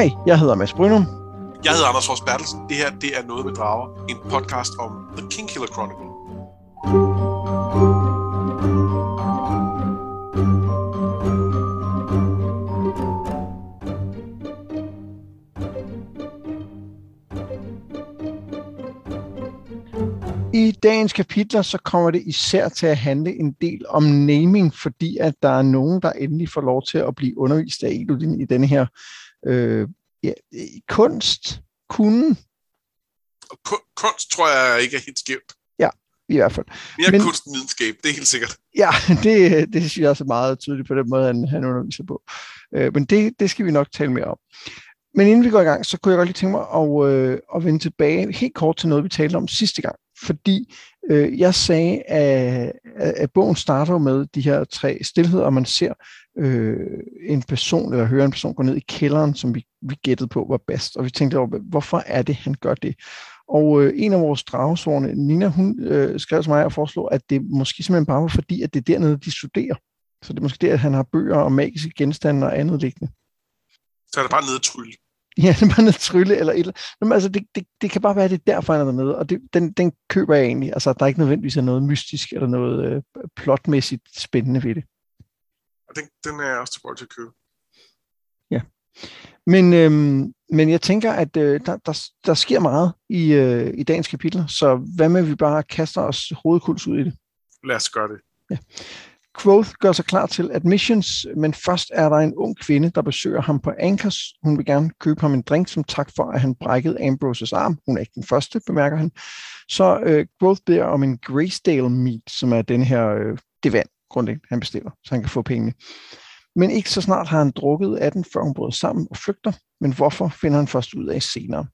Hej, jeg hedder Mads Brynum. Jeg hedder Anders Fors Bertelsen. Det her det er Noget med Drager, en podcast om The King Killer Chronicle. I dagens kapitler så kommer det især til at handle en del om naming, fordi at der er nogen, der endelig får lov til at blive undervist af Elodin i denne her øh, ja, kunst, kunne. kunst tror jeg ikke er helt skævt. Ja, i hvert fald. Mere Men, kunst videnskab, det er helt sikkert. Ja, det, det synes jeg også er meget tydeligt på den måde, han, han underviser på. Øh, men det, det skal vi nok tale mere om. Men inden vi går i gang, så kunne jeg godt lige tænke mig at, øh, at vende tilbage helt kort til noget, vi talte om sidste gang. Fordi øh, jeg sagde, at, at bogen starter med de her tre stillheder, og man ser øh, en person, eller hører en person gå ned i kælderen, som vi, vi gættede på var bedst. Og vi tænkte over, hvorfor er det, han gør det? Og øh, en af vores dragesvorene, Nina, hun øh, skrev til mig og foreslog, at det måske simpelthen bare var fordi, at det er dernede, de studerer. Så det er måske der, at han har bøger og magiske genstande og andet liggende. Så er det bare nede trylle. Ja, det er bare noget trylle eller et eller andet. Altså, det, det, det kan bare være, at det er derfor, han er dernede, og det, den, den køber jeg egentlig. Altså, der er ikke nødvendigvis noget mystisk eller noget øh, plotmæssigt spændende ved det. Og den, den er jeg også tilbage til at købe. Ja. Men, øhm, men jeg tænker, at øh, der, der, der sker meget i, øh, i dagens kapitel, så hvad med, at vi bare kaster os hovedkuls ud i det? Lad os gøre det. Ja. Quoth gør sig klar til admissions, men først er der en ung kvinde, der besøger ham på Ankers. Hun vil gerne købe ham en drink som tak for, at han brækkede Ambroses arm. Hun er ikke den første, bemærker han. Så øh, Quoth beder om en Graysdale meat, som er den her, øh, det vand, grundlæggende, han bestiller, så han kan få pengene. Men ikke så snart har han drukket af den, før hun bryder sammen og flygter. Men hvorfor finder han først ud af senere.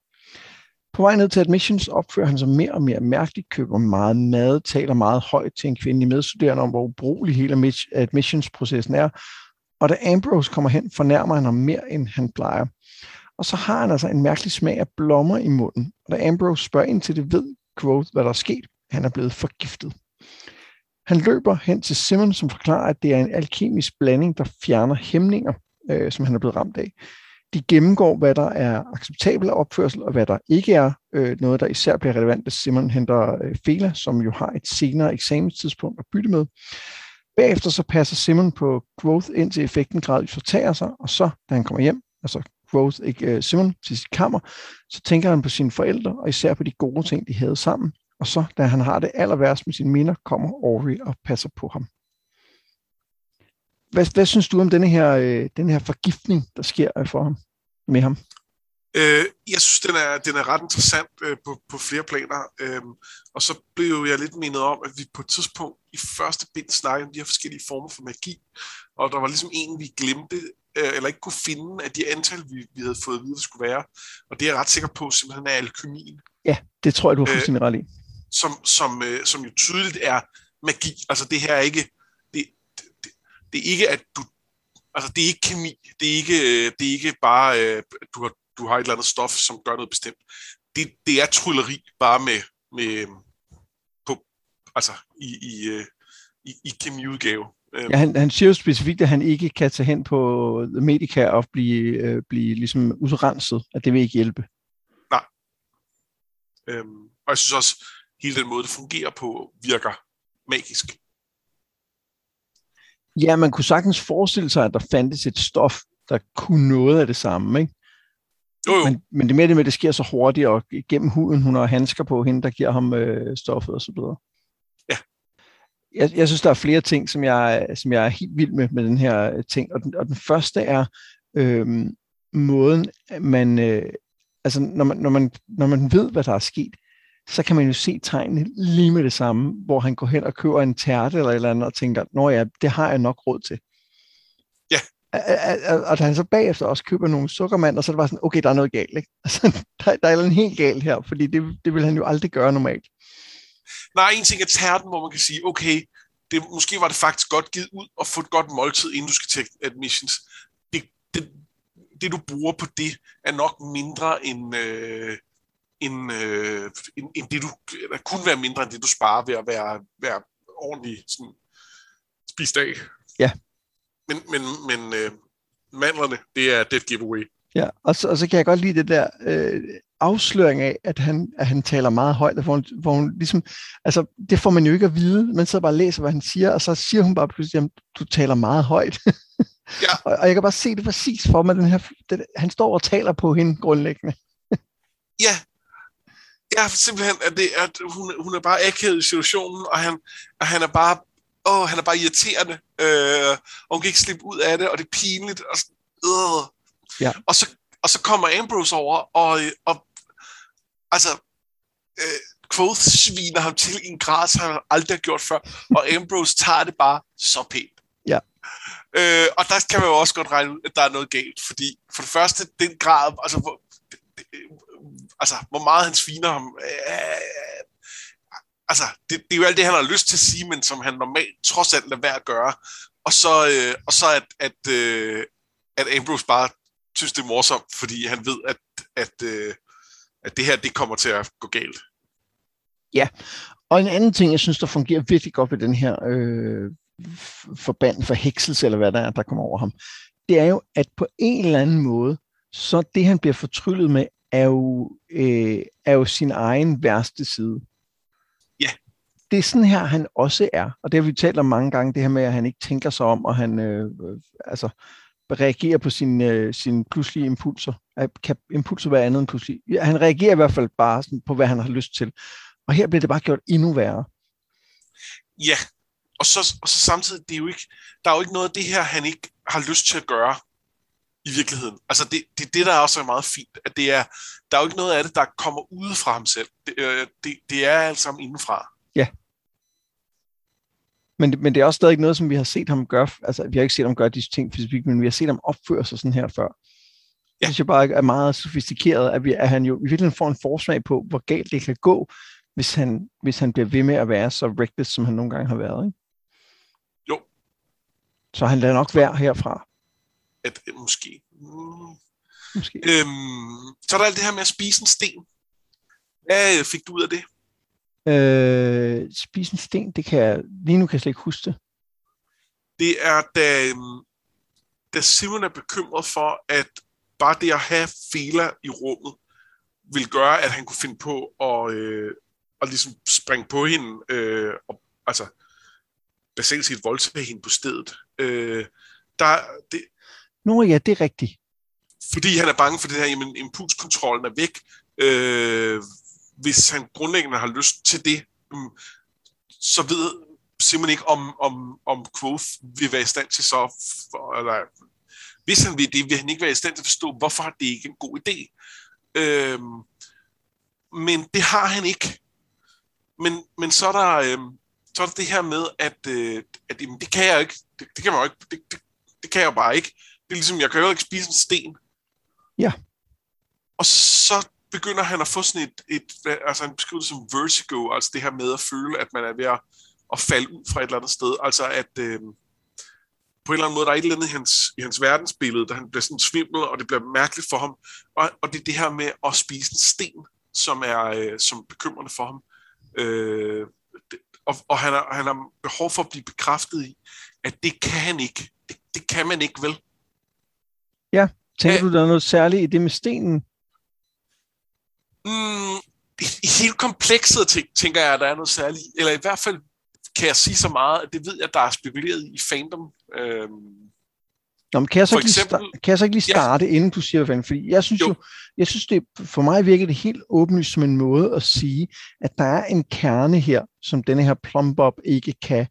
På vej ned til admissions opfører han sig mere og mere mærkeligt, køber meget mad, taler meget højt til en kvindelig medstuderende om, hvor ubrugelig hele admissionsprocessen er. Og da Ambrose kommer hen, fornærmer han ham mere, end han plejer. Og så har han altså en mærkelig smag af blommer i munden. Og da Ambrose spørger ind til det, ved Quoth, hvad der er sket. Han er blevet forgiftet. Han løber hen til Simon, som forklarer, at det er en alkemisk blanding, der fjerner hæmninger, øh, som han er blevet ramt af. De gennemgår, hvad der er acceptabel opførsel, og hvad der ikke er. Øh, noget, der især bliver relevant, hvis Simon henter øh, Fela, som jo har et senere eksamenstidspunkt at bytte med. Bagefter så passer Simon på Growth, indtil effekten gradvist fortager sig, og så, da han kommer hjem, altså Growth, ikke øh, Simon, til sit kammer, så tænker han på sine forældre, og især på de gode ting, de havde sammen. Og så, da han har det aller værst med sine minder, kommer Ori og passer på ham. Hvad, hvad synes du om denne her, øh, denne her forgiftning, der sker øh, for ham, med ham? Øh, jeg synes, den er, den er ret interessant øh, på, på flere planer. Øh, og så blev jeg lidt mindet om, at vi på et tidspunkt i første bind snakkede om de her forskellige former for magi. Og der var ligesom en, vi glemte, øh, eller ikke kunne finde af de antal, vi, vi havde fået at vide, det skulle være. Og det er jeg ret sikker på, simpelthen er alkymien. Ja, det tror jeg, du har fuldstændig ret i. Som, som, øh, som jo tydeligt er magi. Altså det her er ikke det er ikke, at du... Altså, det er ikke kemi. Det er ikke, øh, det er ikke bare, øh, du har, du har et eller andet stof, som gør noget bestemt. Det, det er trylleri, bare med, med på, altså, i, i, øh, i, i kemiudgave. Ja, han, han siger jo specifikt, at han ikke kan tage hen på Medica og blive, blive ligesom udrenset, at det vil ikke hjælpe. Nej. Øhm, og jeg synes også, hele den måde, det fungerer på, virker magisk. Ja, man kunne sagtens forestille sig, at der fandtes et stof, der kunne noget af det samme, ikke? Jo, jo. Men, men det med det med, at det sker så hurtigt, og gennem huden, hun har handsker på hende, der giver ham øh, stoffet og så videre. Ja. Jeg, jeg synes, der er flere ting, som jeg, som jeg er helt vild med, med den her øh, ting. Og den, og den første er øh, måden, man, øh, altså når man, når, man, når man ved, hvad der er sket, så kan man jo se tegnene lige med det samme, hvor han går hen og køber en tærte eller et eller andet, og tænker, nå ja, det har jeg nok råd til. Ja. Og da han så bagefter også køber nogle sukkermand, og så er det bare sådan, okay, der er noget galt, ikke? Altså, der, der er noget helt galt her, fordi det, det vil han jo aldrig gøre normalt. Nej, en ting er tærten, hvor man kan sige, okay, det, måske var det faktisk godt givet ud og få et godt måltid, inden du skal til admissions. Det, det, det du bruger på det, er nok mindre end, øh, end, øh, end, end det du, eller kun være mindre end det du sparer ved at være, være ordentligt sådan, spist af. Ja. Men, men, men øh, mandlerne, det er dead giveaway. Ja, og så, og så kan jeg godt lide det der øh, afsløring af, at han, at han taler meget højt, hvor hun, hvor hun ligesom, altså det får man jo ikke at vide, men så bare læser, hvad han siger, og så siger hun bare pludselig, at du taler meget højt. Ja. og, og jeg kan bare se det præcis for mig, den her, den, han står og taler på hende grundlæggende. Ja, ja simpelthen, at, det, at hun, hun er bare akavet i situationen, og han, og han er bare åh, han er bare irriterende, øh, og hun kan ikke slippe ud af det, og det er pinligt, og, øh. Ja. og, så, og så kommer Ambrose over, og, og altså, øh, Quoth sviner ham til i en grad, som han aldrig har gjort før, og Ambrose tager det bare så pænt. Ja. Øh, og der kan man jo også godt regne ud, at der er noget galt, fordi for det første, den grad, altså, hvor, altså, hvor meget han sviner ham, øh, altså, det, det er jo alt det, han har lyst til at sige, men som han normalt trods alt lader være at gøre. Og så, øh, og så at, at, øh, at Ambrose bare synes, det er morsomt, fordi han ved, at, at, øh, at det her, det kommer til at gå galt. Ja, og en anden ting, jeg synes, der fungerer virkelig godt ved den her øh, forband for hekselse, eller hvad der er, der kommer over ham, det er jo, at på en eller anden måde, så det, han bliver fortryllet med, er jo, øh, er jo sin egen værste side. Ja. Det er sådan her, han også er, og det har vi talt om mange gange, det her med, at han ikke tænker sig om, og han øh, øh, altså, reagerer på sine, øh, sine pludselige impulser. Kan impulser være andet end pludselig? Ja, han reagerer i hvert fald bare sådan på, hvad han har lyst til. Og her bliver det bare gjort endnu værre. Ja, og så, og så samtidig, det er jo ikke, der er jo ikke noget af det her, han ikke har lyst til at gøre i virkeligheden. Altså det, det, det der er også meget fint, at det er, der er jo ikke noget af det, der kommer ude fra ham selv. Det, øh, det, det er alt sammen indenfra. Ja. Men, men det er også stadig noget, som vi har set ham gøre, altså vi har ikke set ham gøre disse ting fysisk, men vi har set ham opføre sig sådan her før. Ja. Det synes jeg bare er meget sofistikeret, at, vi, at han jo i virkeligheden får en forsmag på, hvor galt det kan gå, hvis han, hvis han bliver ved med at være så reckless, som han nogle gange har været. Ikke? Jo. Så han lader nok være herfra. At, måske. Mm. Måske. Øhm, så er der alt det her med at spise en sten. Hvad fik du ud af det? Øh, spise en sten, det kan jeg, lige nu kan jeg slet ikke huske det. Det er, da, da Simon er bekymret for, at bare det at have Fela i rummet, vil gøre, at han kunne finde på at, øh, at ligesom springe på hende, øh, og, altså basalt set voldtage hende på stedet. Øh, der, det, Nå ja, det er rigtigt. fordi han er bange for det her, jamen impulskontrollen er væk. Øh, hvis han grundlæggende har lyst til det, mm, så ved Simon ikke, om, om, om Quoth vil være i stand til så, for, eller hvis han vil det, vil han ikke være i stand til at forstå, hvorfor det ikke er en god idé. Øh, men det har han ikke. Men, men så, er der, øh, så er der det her med, at, øh, at jamen, det kan jeg ikke. Det, det kan man jo ikke. Det, det, det kan jeg jo bare ikke. Det er ligesom, jeg kan jo ikke spise en sten. Ja. Og så begynder han at få sådan et, et altså han beskriver det som vertigo, altså det her med at føle, at man er ved at, at falde ud fra et eller andet sted. Altså at øh, på en eller anden måde, der er et eller andet i hans, i hans verdensbillede, der han bliver sådan svimmel, og det bliver mærkeligt for ham. Og, og det er det her med at spise en sten, som er øh, som bekymrende for ham. Øh, det, og og han, har, han har behov for at blive bekræftet i, at det kan han ikke. Det, det kan man ikke, vel? Ja, tænker Ja. du, der er noget særligt i det med stenen? Mm, i, I hele komplekset tænk, tænker jeg, at der er noget særligt. Eller i hvert fald kan jeg sige så meget, at det ved jeg, der er spekuleret i fandom. Øhm, Nå, men kan, jeg så ikke lige eksempel- sta- kan jeg så ikke lige Ja. starte, inden du siger, hvad? Fordi jeg synes jo, Jo. jo jeg synes det, for mig virker det helt åbenlyst som en måde at sige, at der er en kerne her, som denne her plumbob ikke kan,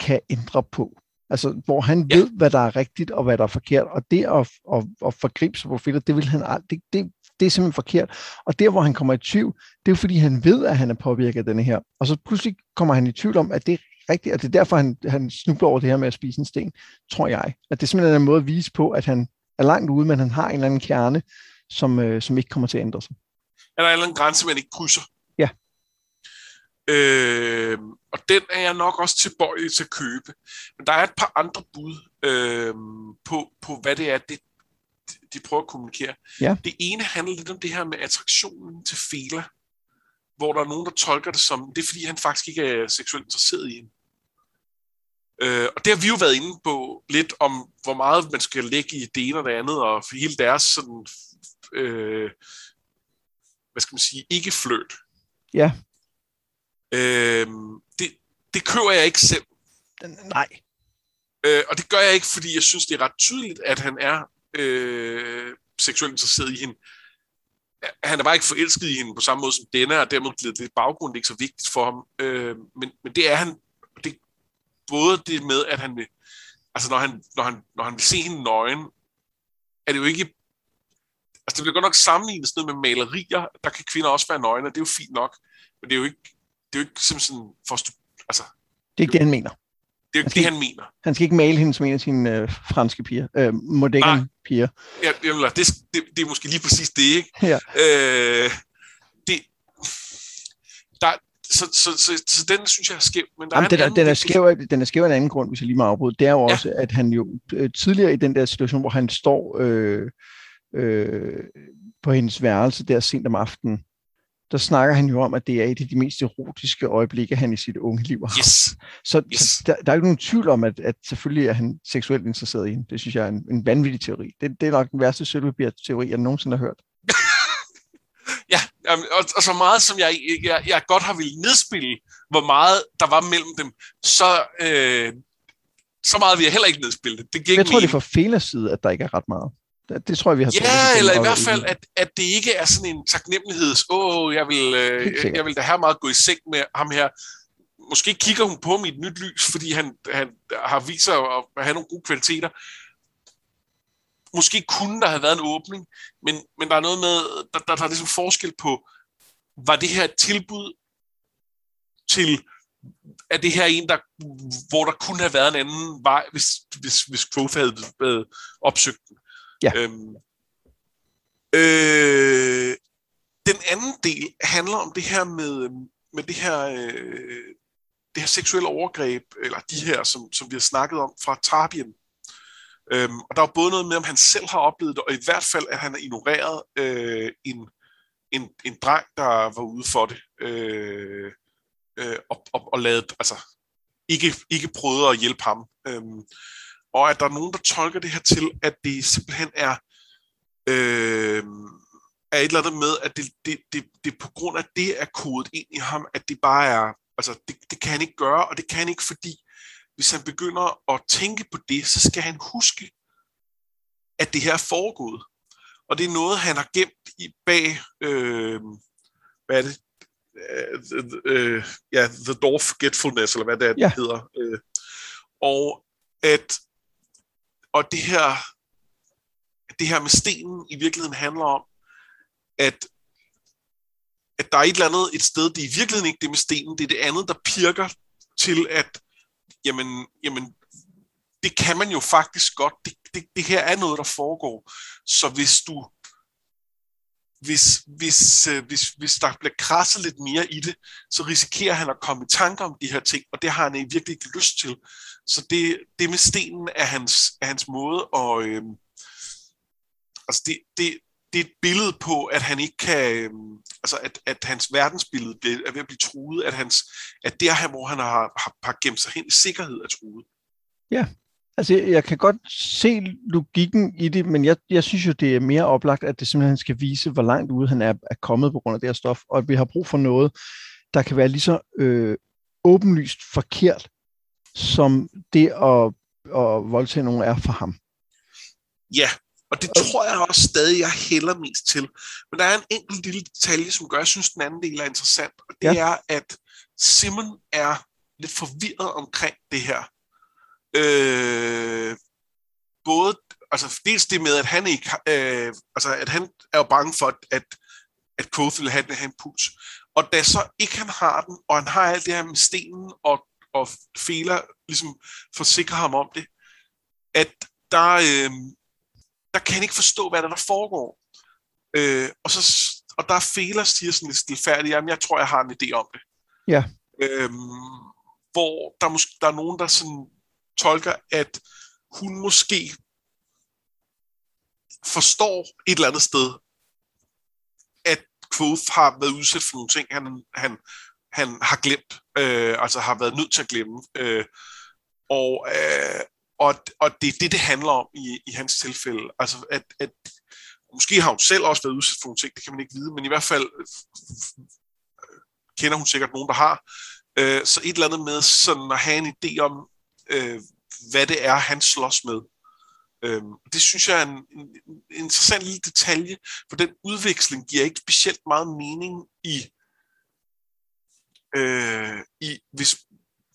kan ændre på. Altså, hvor han Ja. ved, hvad der er rigtigt og hvad der er forkert, og det at, at, at forgribe sig på fælder, det vil han aldrig, det, det, det er simpelthen forkert. Og der, hvor han kommer i tvivl, det er jo fordi, han ved, at han er påvirket af denne her. Og så pludselig kommer han i tvivl om, at det er rigtigt, og det er derfor, han, han snubler over det her med at spise en sten, tror jeg. At det simpelthen er en måde at vise på, at han er langt ude, men han har en eller anden kerne, som, øh, som ikke kommer til at ændre sig. er der en eller anden grænse, man ikke krydser? Ja. Øh, og den er jeg nok også tilbøjelig til at købe. Men der er et par andre bud øh, på, på, hvad det er, det, de prøver at kommunikere. Ja. Det ene handler lidt om det her med attraktionen til Fela, hvor der er nogen, der tolker det som, det er fordi, han faktisk ikke er seksuelt interesseret i hende. Øh, og det har vi jo været inde på lidt om, hvor meget man skal lægge i det ene og det andet, og hele deres sådan, øh, hvad skal man sige, ikke fløt. Ja. Øh, det, kører jeg ikke selv. Nej. Øh, og det gør jeg ikke, fordi jeg synes, det er ret tydeligt, at han er øh, seksuelt interesseret i hende. Han er bare ikke forelsket i hende på samme måde som denne, og dermed baggrund, det er ikke så vigtigt for ham. Øh, men, men det er han, det, både det med, at han vil, altså når han, når han, når han vil se hende nøgen, er det jo ikke, altså det bliver godt nok sammenlignet sådan noget med malerier, der kan kvinder også være nøgne, og det er jo fint nok, men det er jo ikke, det er jo ikke simpelthen for, altså, det er ikke det, han mener. Det er ikke det, han mener. Han skal ikke male hende som en af sine øh, franske piger, øh, moderne piger. Ja, jamen, det, det, det er måske lige præcis det, ikke? Ja. Øh, det, der, så, så, så, så, den synes jeg er skæv. Men der Jamen, er den, en anden, den, er skæv, den er skæv af en anden grund, hvis jeg lige må afbryde. Det er jo Ja. også, at han jo øh, tidligere i den der situation, hvor han står øh, øh, på hendes værelse der sent om aftenen, der snakker han jo om, at det er et af de mest erotiske øjeblikke, han i sit unge liv har. Yes. Så, Yes. så der, der er jo nogen tvivl om, at, at selvfølgelig er han seksuelt interesseret i hende. Det synes jeg er en, en vanvittig teori. Det, det er nok den værste sølvpapir-teori, jeg nogensinde har hørt. Ja, og, og så meget som jeg, jeg, jeg godt har ville nedspille, hvor meget der var mellem dem, så, øh, så meget vil jeg heller ikke nedspille det. Det giver Jeg tror, det er fra Felas side, at der ikke er ret meget. Det, tror jeg, vi har Ja, eller i hvert fald, at, at det ikke er sådan en taknemmeligheds, åh, jeg vil, øh, jeg vil da have meget gå i seng med ham her. Måske kigger hun på et nyt lys, fordi han, han har vist sig at have nogle gode kvaliteter. Måske kunne der have været en åbning, men, men der er noget med, der, der, der er ligesom forskel på, var det her et tilbud til, er det her en, der, hvor der kunne have været en anden vej, hvis, hvis, hvis Quoth havde været opsøgt den. Ja. Øhm, øh, den anden del handler om det her med, øhm, med det her, øh, det her seksuelle overgreb, eller de her, som, som vi har snakket om fra Tarbien. Øhm, og der er både noget med, om han selv har oplevet det, og i hvert fald, at han har ignoreret øh, en, en, en dreng, der var ude for det, øh, øh, og, og, og lavet, altså, ikke, ikke prøvet at hjælpe ham. Øhm, og at der er nogen, der tolker det her til, at det simpelthen er, øh, er et eller andet med, at det, det, det, det på grund af det er kodet ind i ham, at det bare er, altså det, det kan han ikke gøre, og det kan han ikke, fordi hvis han begynder at tænke på det, så skal han huske, at det her er foregået. Og det er noget, han har gemt i bag, øh, hvad er det? Øh, øh, ja, The Door of Forgetfulness, eller hvad det er, Ja. det hedder. Øh, og at og det her det her med stenen i virkeligheden handler om, at, at der er et eller andet et sted, det er i virkeligheden ikke det med stenen, det er det andet, der pirker til, at jamen, jamen det kan man jo faktisk godt. Det, det, det her er noget, der foregår. Så hvis du hvis, hvis, øh, hvis, hvis der bliver krasset lidt mere i det, så risikerer han at komme i tanker om de her ting, og det har han virkelig ikke lyst til. Så det, det med stenen er hans, er hans måde at... Øh, altså det, det, det er et billede på, at han ikke kan... Øh, altså at, at hans verdensbillede er ved at blive truet, at, hans, at der her, hvor han har, har, har gemt sig hen i sikkerhed, er truet. Ja, Altså, jeg- jeg kan godt se logikken i det, men jeg, jeg synes jo, det er mere oplagt, at det simpelthen skal vise, hvor langt ude han er, er kommet på grund af det her stof, og at vi har brug for noget, der kan være lige så øh, åbenlyst forkert, som det at, at voldtage nogen er for ham. Ja, og det tror jeg også stadig, jeg hælder mest til. Men der er en enkelt lille detalje, som gør, at jeg synes, den anden del er interessant. Og det Ja. er, at Simon er lidt forvirret omkring det her. Øh, både, altså dels det med, at han ikke, øh, altså at han er jo bange for, at, at Quoth vil have, have en puls. Og da så ikke han har den, og han har alt det her med stenen, og, og Fela ligesom forsikrer ham om det, at der, øh, der kan han ikke forstå, hvad der, der foregår. Øh, og, så, og der er Fela siger sådan lidt stilfærdigt, jamen jeg tror, jeg har en idé om det. Ja. Øhm, hvor der, måske, der er nogen, der sådan tolker, at hun måske forstår et eller andet sted, at Quoth har været udsat for nogle ting, han, han, han har glemt, øh, altså har været nødt til at glemme. Øh, Og, øh, og, og det er det, det handler om i, i hans tilfælde. Altså, at, at måske har hun selv også været udsat for nogle ting, det kan man ikke vide, men i hvert fald øh, kender hun sikkert nogen, der har. Øh, så et eller andet med sådan at have en idé om, øh, hvad det er, han slås med. Øh, det synes jeg er en, en, en interessant lille detalje, for den udveksling giver ikke specielt meget mening i, øh, i hvis,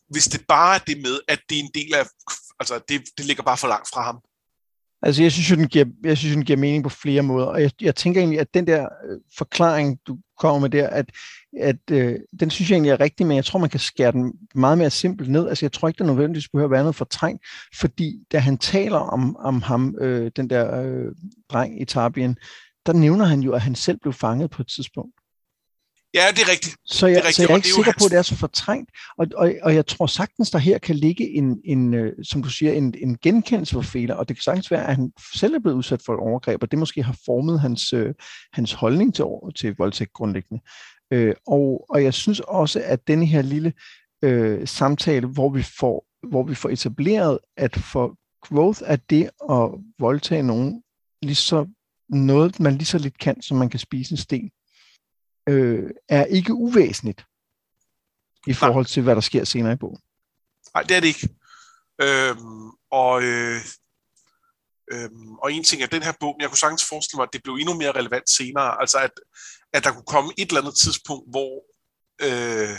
hvis det bare er det med, at det er en del af, altså det, det ligger bare for langt fra ham. Altså, jeg synes, jo, den giver, jeg synes, den giver mening på flere måder, og jeg, jeg tænker egentlig, at den der øh, forklaring, du kommer med der, at, at øh, den synes jeg egentlig er rigtig, men jeg tror, man kan skære den meget mere simpelt ned. Altså, jeg tror ikke, der nødvendigvis behøver at være noget fortrængt, fordi da han taler om, om ham, øh, den der øh, dreng i Tarbien, der nævner han jo, at han selv blev fanget på et tidspunkt. Ja, det er rigtigt. Så jeg, det er rigtigt. så jeg er ikke er sikker på, at det er så fortrængt. Og, og, og jeg tror sagtens, der her kan ligge en, en øh, som du siger, en, en genkendelse for Fela, og det kan sagtens være, at han selv er blevet udsat for et overgreb, og det måske har formet hans, øh, hans holdning til, til voldtægt grundlæggende. Øh, og, og jeg synes også, at denne her lille øh, samtale, hvor vi, får, hvor vi får etableret, at for growth er det at voldtage nogen lige så noget, man lige så lidt kan, som man kan spise en sten øh, er ikke uvæsentligt i forhold til, hvad der sker senere i bogen. Nej, det er det ikke. Øhm, og, øh, øhm, og en ting er den her bog, men jeg kunne sagtens forestille mig, at det blev endnu mere relevant senere. Altså, at, at der kunne komme et eller andet tidspunkt, hvor, øh,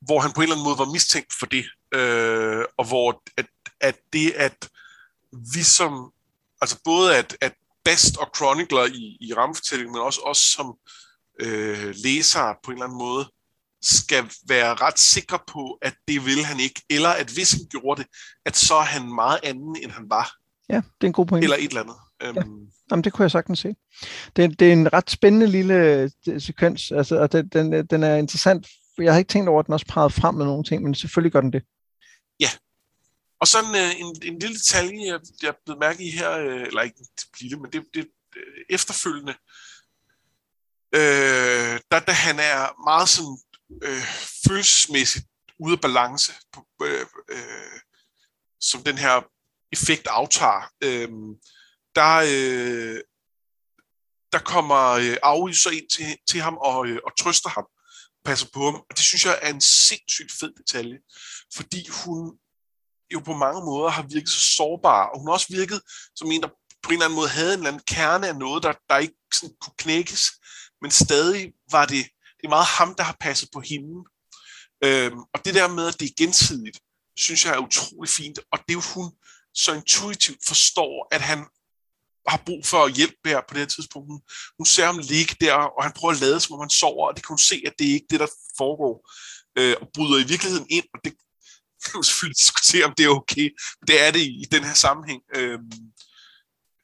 hvor han på en eller anden måde var mistænkt for det. Øh, og hvor at, at det, at vi som, altså både at, at Best og Chronicler i, i rammefortællingen, men også os som øh, læsere på en eller anden måde, skal være ret sikre på, at det vil han ikke, eller at hvis han gjorde det, at så er han meget anden, end han var. Ja, det er en god point. Eller et eller andet. Ja. Øhm. Jamen, det kunne jeg sagtens se. Det, det er en ret spændende lille øh, sekvens, altså, og den, den, den er interessant. Jeg har ikke tænkt over, at den også pegede frem med nogle ting, men selvfølgelig gør den det. Og så en, øh, en, en lille detalje, jeg, jeg blev mærke i her, øh, eller ikke lille, men det, det øh, efterfølgende, øh, der, da han er meget sådan øh, følelsesmæssigt ude af balance, på, øh, øh, som den her effekt aftager, øh, der, øh, der kommer øh, Aarhus så ind til, til ham og, øh, og trøster ham, passer på ham. Og det synes jeg er en sindssygt fed detalje, fordi hun jo på mange måder har virket så sårbar, og hun har også virket som en, der på en eller anden måde havde en eller anden kerne af noget, der, der ikke sådan kunne knækkes, men stadig var det, det er meget ham, der har passet på hende. Øhm, og det der med, at det er gensidigt, synes jeg er utrolig fint, og det er jo hun så intuitivt forstår, at han har brug for hjælp her på det her tidspunkt. Hun, hun ser ham ligge der, og han prøver at lade, som om han sover, og det kan hun se, at det er ikke det, der foregår, øh, og bryder i virkeligheden ind, og det kan man selvfølgelig diskutere, om det er okay. Det er det i, i den her sammenhæng. Øh,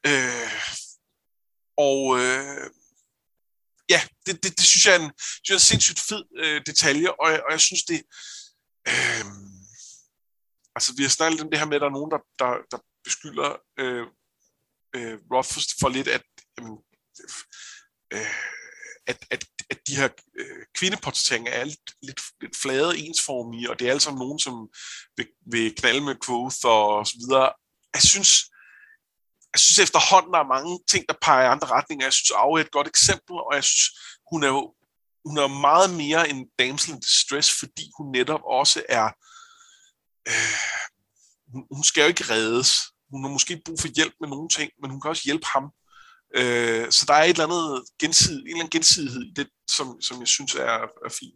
øh, og øh, ja, det, det, det synes jeg er en, synes jeg er en sindssygt fed øh, detalje, og og jeg synes det... Øh, altså, vi har snakket om det her med, at der er nogen, der, der, der beskylder øh, øh, Rothfuss for lidt, at, øh, øh, at, at, at de her øh, kvindeportrætteringer er lidt, lidt, lidt flade, ensformige, og det er alle sammen nogen, som vil, vil knalde med quote og så videre. Jeg synes, jeg synes efterhånden, der er mange ting, der peger i andre retninger. Jeg synes, Aue er et godt eksempel, og jeg synes, hun er jo hun er meget mere en damsel in distress, fordi hun netop også er... Øh, hun, hun skal jo ikke reddes. Hun har måske brug for hjælp med nogle ting, men hun kan også hjælpe ham. Øh, så der er et eller andet gensid, en eller anden gensidighed i det, som, som jeg synes er, er fint.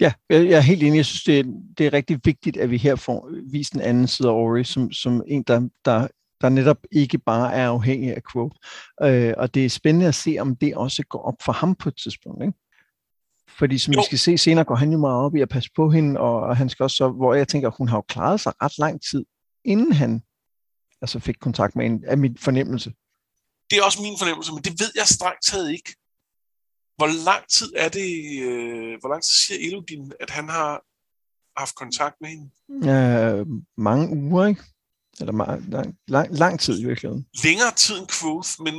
Ja, jeg er helt enig. Jeg synes, det er, det er rigtig vigtigt, at vi her får vist en anden side af Ori, som, som en, der, der, der netop ikke bare er afhængig af quote. Øh, og det er spændende at se, om det også går op for ham på et tidspunkt. Ikke? Fordi som jo. vi skal se senere, går han jo meget op i at passe på hende, og han skal også så, hvor jeg tænker, hun har jo klaret sig ret lang tid, inden han altså fik kontakt med hende, af min fornemmelse. Det er også min fornemmelse, men det ved jeg strengt taget ikke. Hvor lang tid er det, øh, hvor lang tid siger Elodin, at han har haft kontakt med hende? Øh, mange uger, ikke? Eller meget, lang, lang, lang tid i virkeligheden. Længere tid end Quoth, men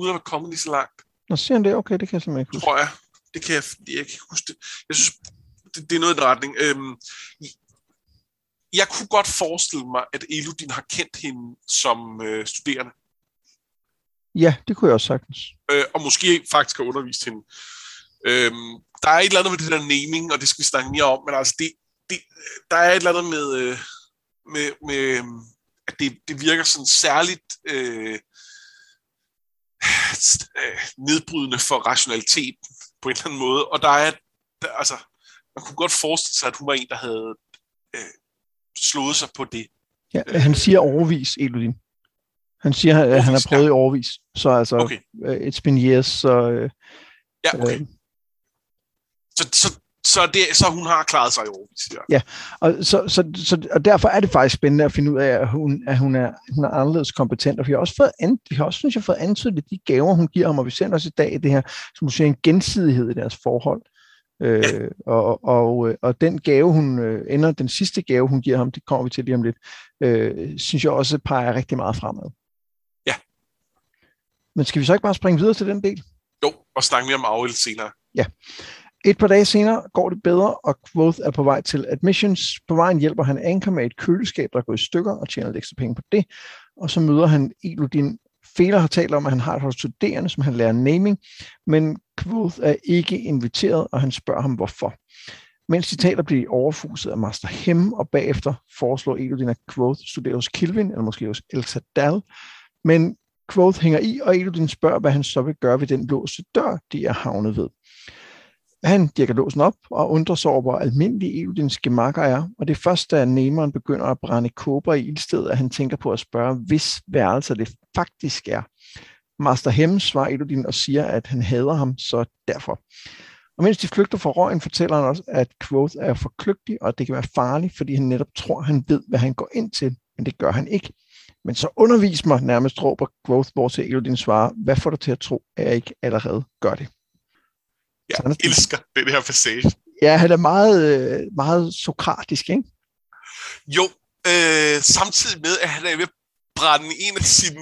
uden at komme lige så langt. Nå, siger han det? Okay, det kan jeg simpelthen ikke huske. Tror jeg. Det kan jeg, jeg kan huske det. Jeg synes, det, det er noget i den retning. Øhm, jeg kunne godt forestille mig, at Elodin har kendt hende som øh, studerende. Ja, det kunne jeg også sagtens. Øh, og måske faktisk har undervist hende. Øh, der er et eller andet med det der naming, og det skal vi snakke mere om, men altså, det, det, der er et eller andet med, øh, med, med at det, det virker sådan særligt øh, øh, nedbrydende for rationaliteten på en eller anden måde. Og der er, der, altså, man kunne godt forestille sig, at hun var en, der havde øh, slået sig på det. Ja, han siger overvis, Elodin. Han siger, at overvis, han har prøvet ja. i overvis. Så altså, okay. uh, it's been years, så... Uh, ja, okay. Uh, så, så, så, det, så hun har klaret sig i overvis. Ja, ja og, så, så, så, og derfor er det faktisk spændende at finde ud af, at hun, at hun, er, hun er anderledes kompetent. Og vi har også fået, an, vi har også, synes jeg, fået antydet de gaver, hun giver ham, og vi ser også i dag det her, som du siger, en gensidighed i deres forhold. Øh, ja. og, og, og den gave, hun øh, ender, den sidste gave, hun giver ham, det kommer vi til lige om lidt, øh, synes jeg også peger rigtig meget fremad. Men skal vi så ikke bare springe videre til den del? Jo, og snakke mere om Aurel senere. Ja. Et par dage senere går det bedre, og Quoth er på vej til admissions. På vejen hjælper han Anker med et køleskab, der går i stykker, og tjener lidt ekstra penge på det. Og så møder han Elodin. Fæler har talt om, at han har et hold studerende, som han lærer naming, men Quoth er ikke inviteret, og han spørger ham, hvorfor. Mens de taler, bliver de overfuset af Master Hem, og bagefter foreslår Elodin, at Quoth studerer hos Kilvin, eller måske hos El Sadal. Men Quoth hænger i, og Elodin spørger, hvad han så vil gøre ved den låste dør, de er havnet ved. Han dirker låsen op og undrer sig over, hvor almindelige Elodins gemakker er, og det er først, da Nemeren begynder at brænde kåber i ildstedet, at han tænker på at spørge, hvis værelser det faktisk er. Master Hem svarer Elodin og siger, at han hader ham, så derfor. Og mens de flygter fra røgen, fortæller han også, at Quoth er for kløgtig, og at det kan være farligt, fordi han netop tror, han ved, hvad han går ind til, men det gør han ikke. Men så undervis mig, nærmest råber hvor til Elodin svarer, hvad får dig til at tro, at jeg ikke allerede gør det? Jeg Sådan, elsker den her passage. Ja, han er meget, øh, meget sokratisk, ikke? Jo, øh, samtidig med, at han er ved at brænde en af sine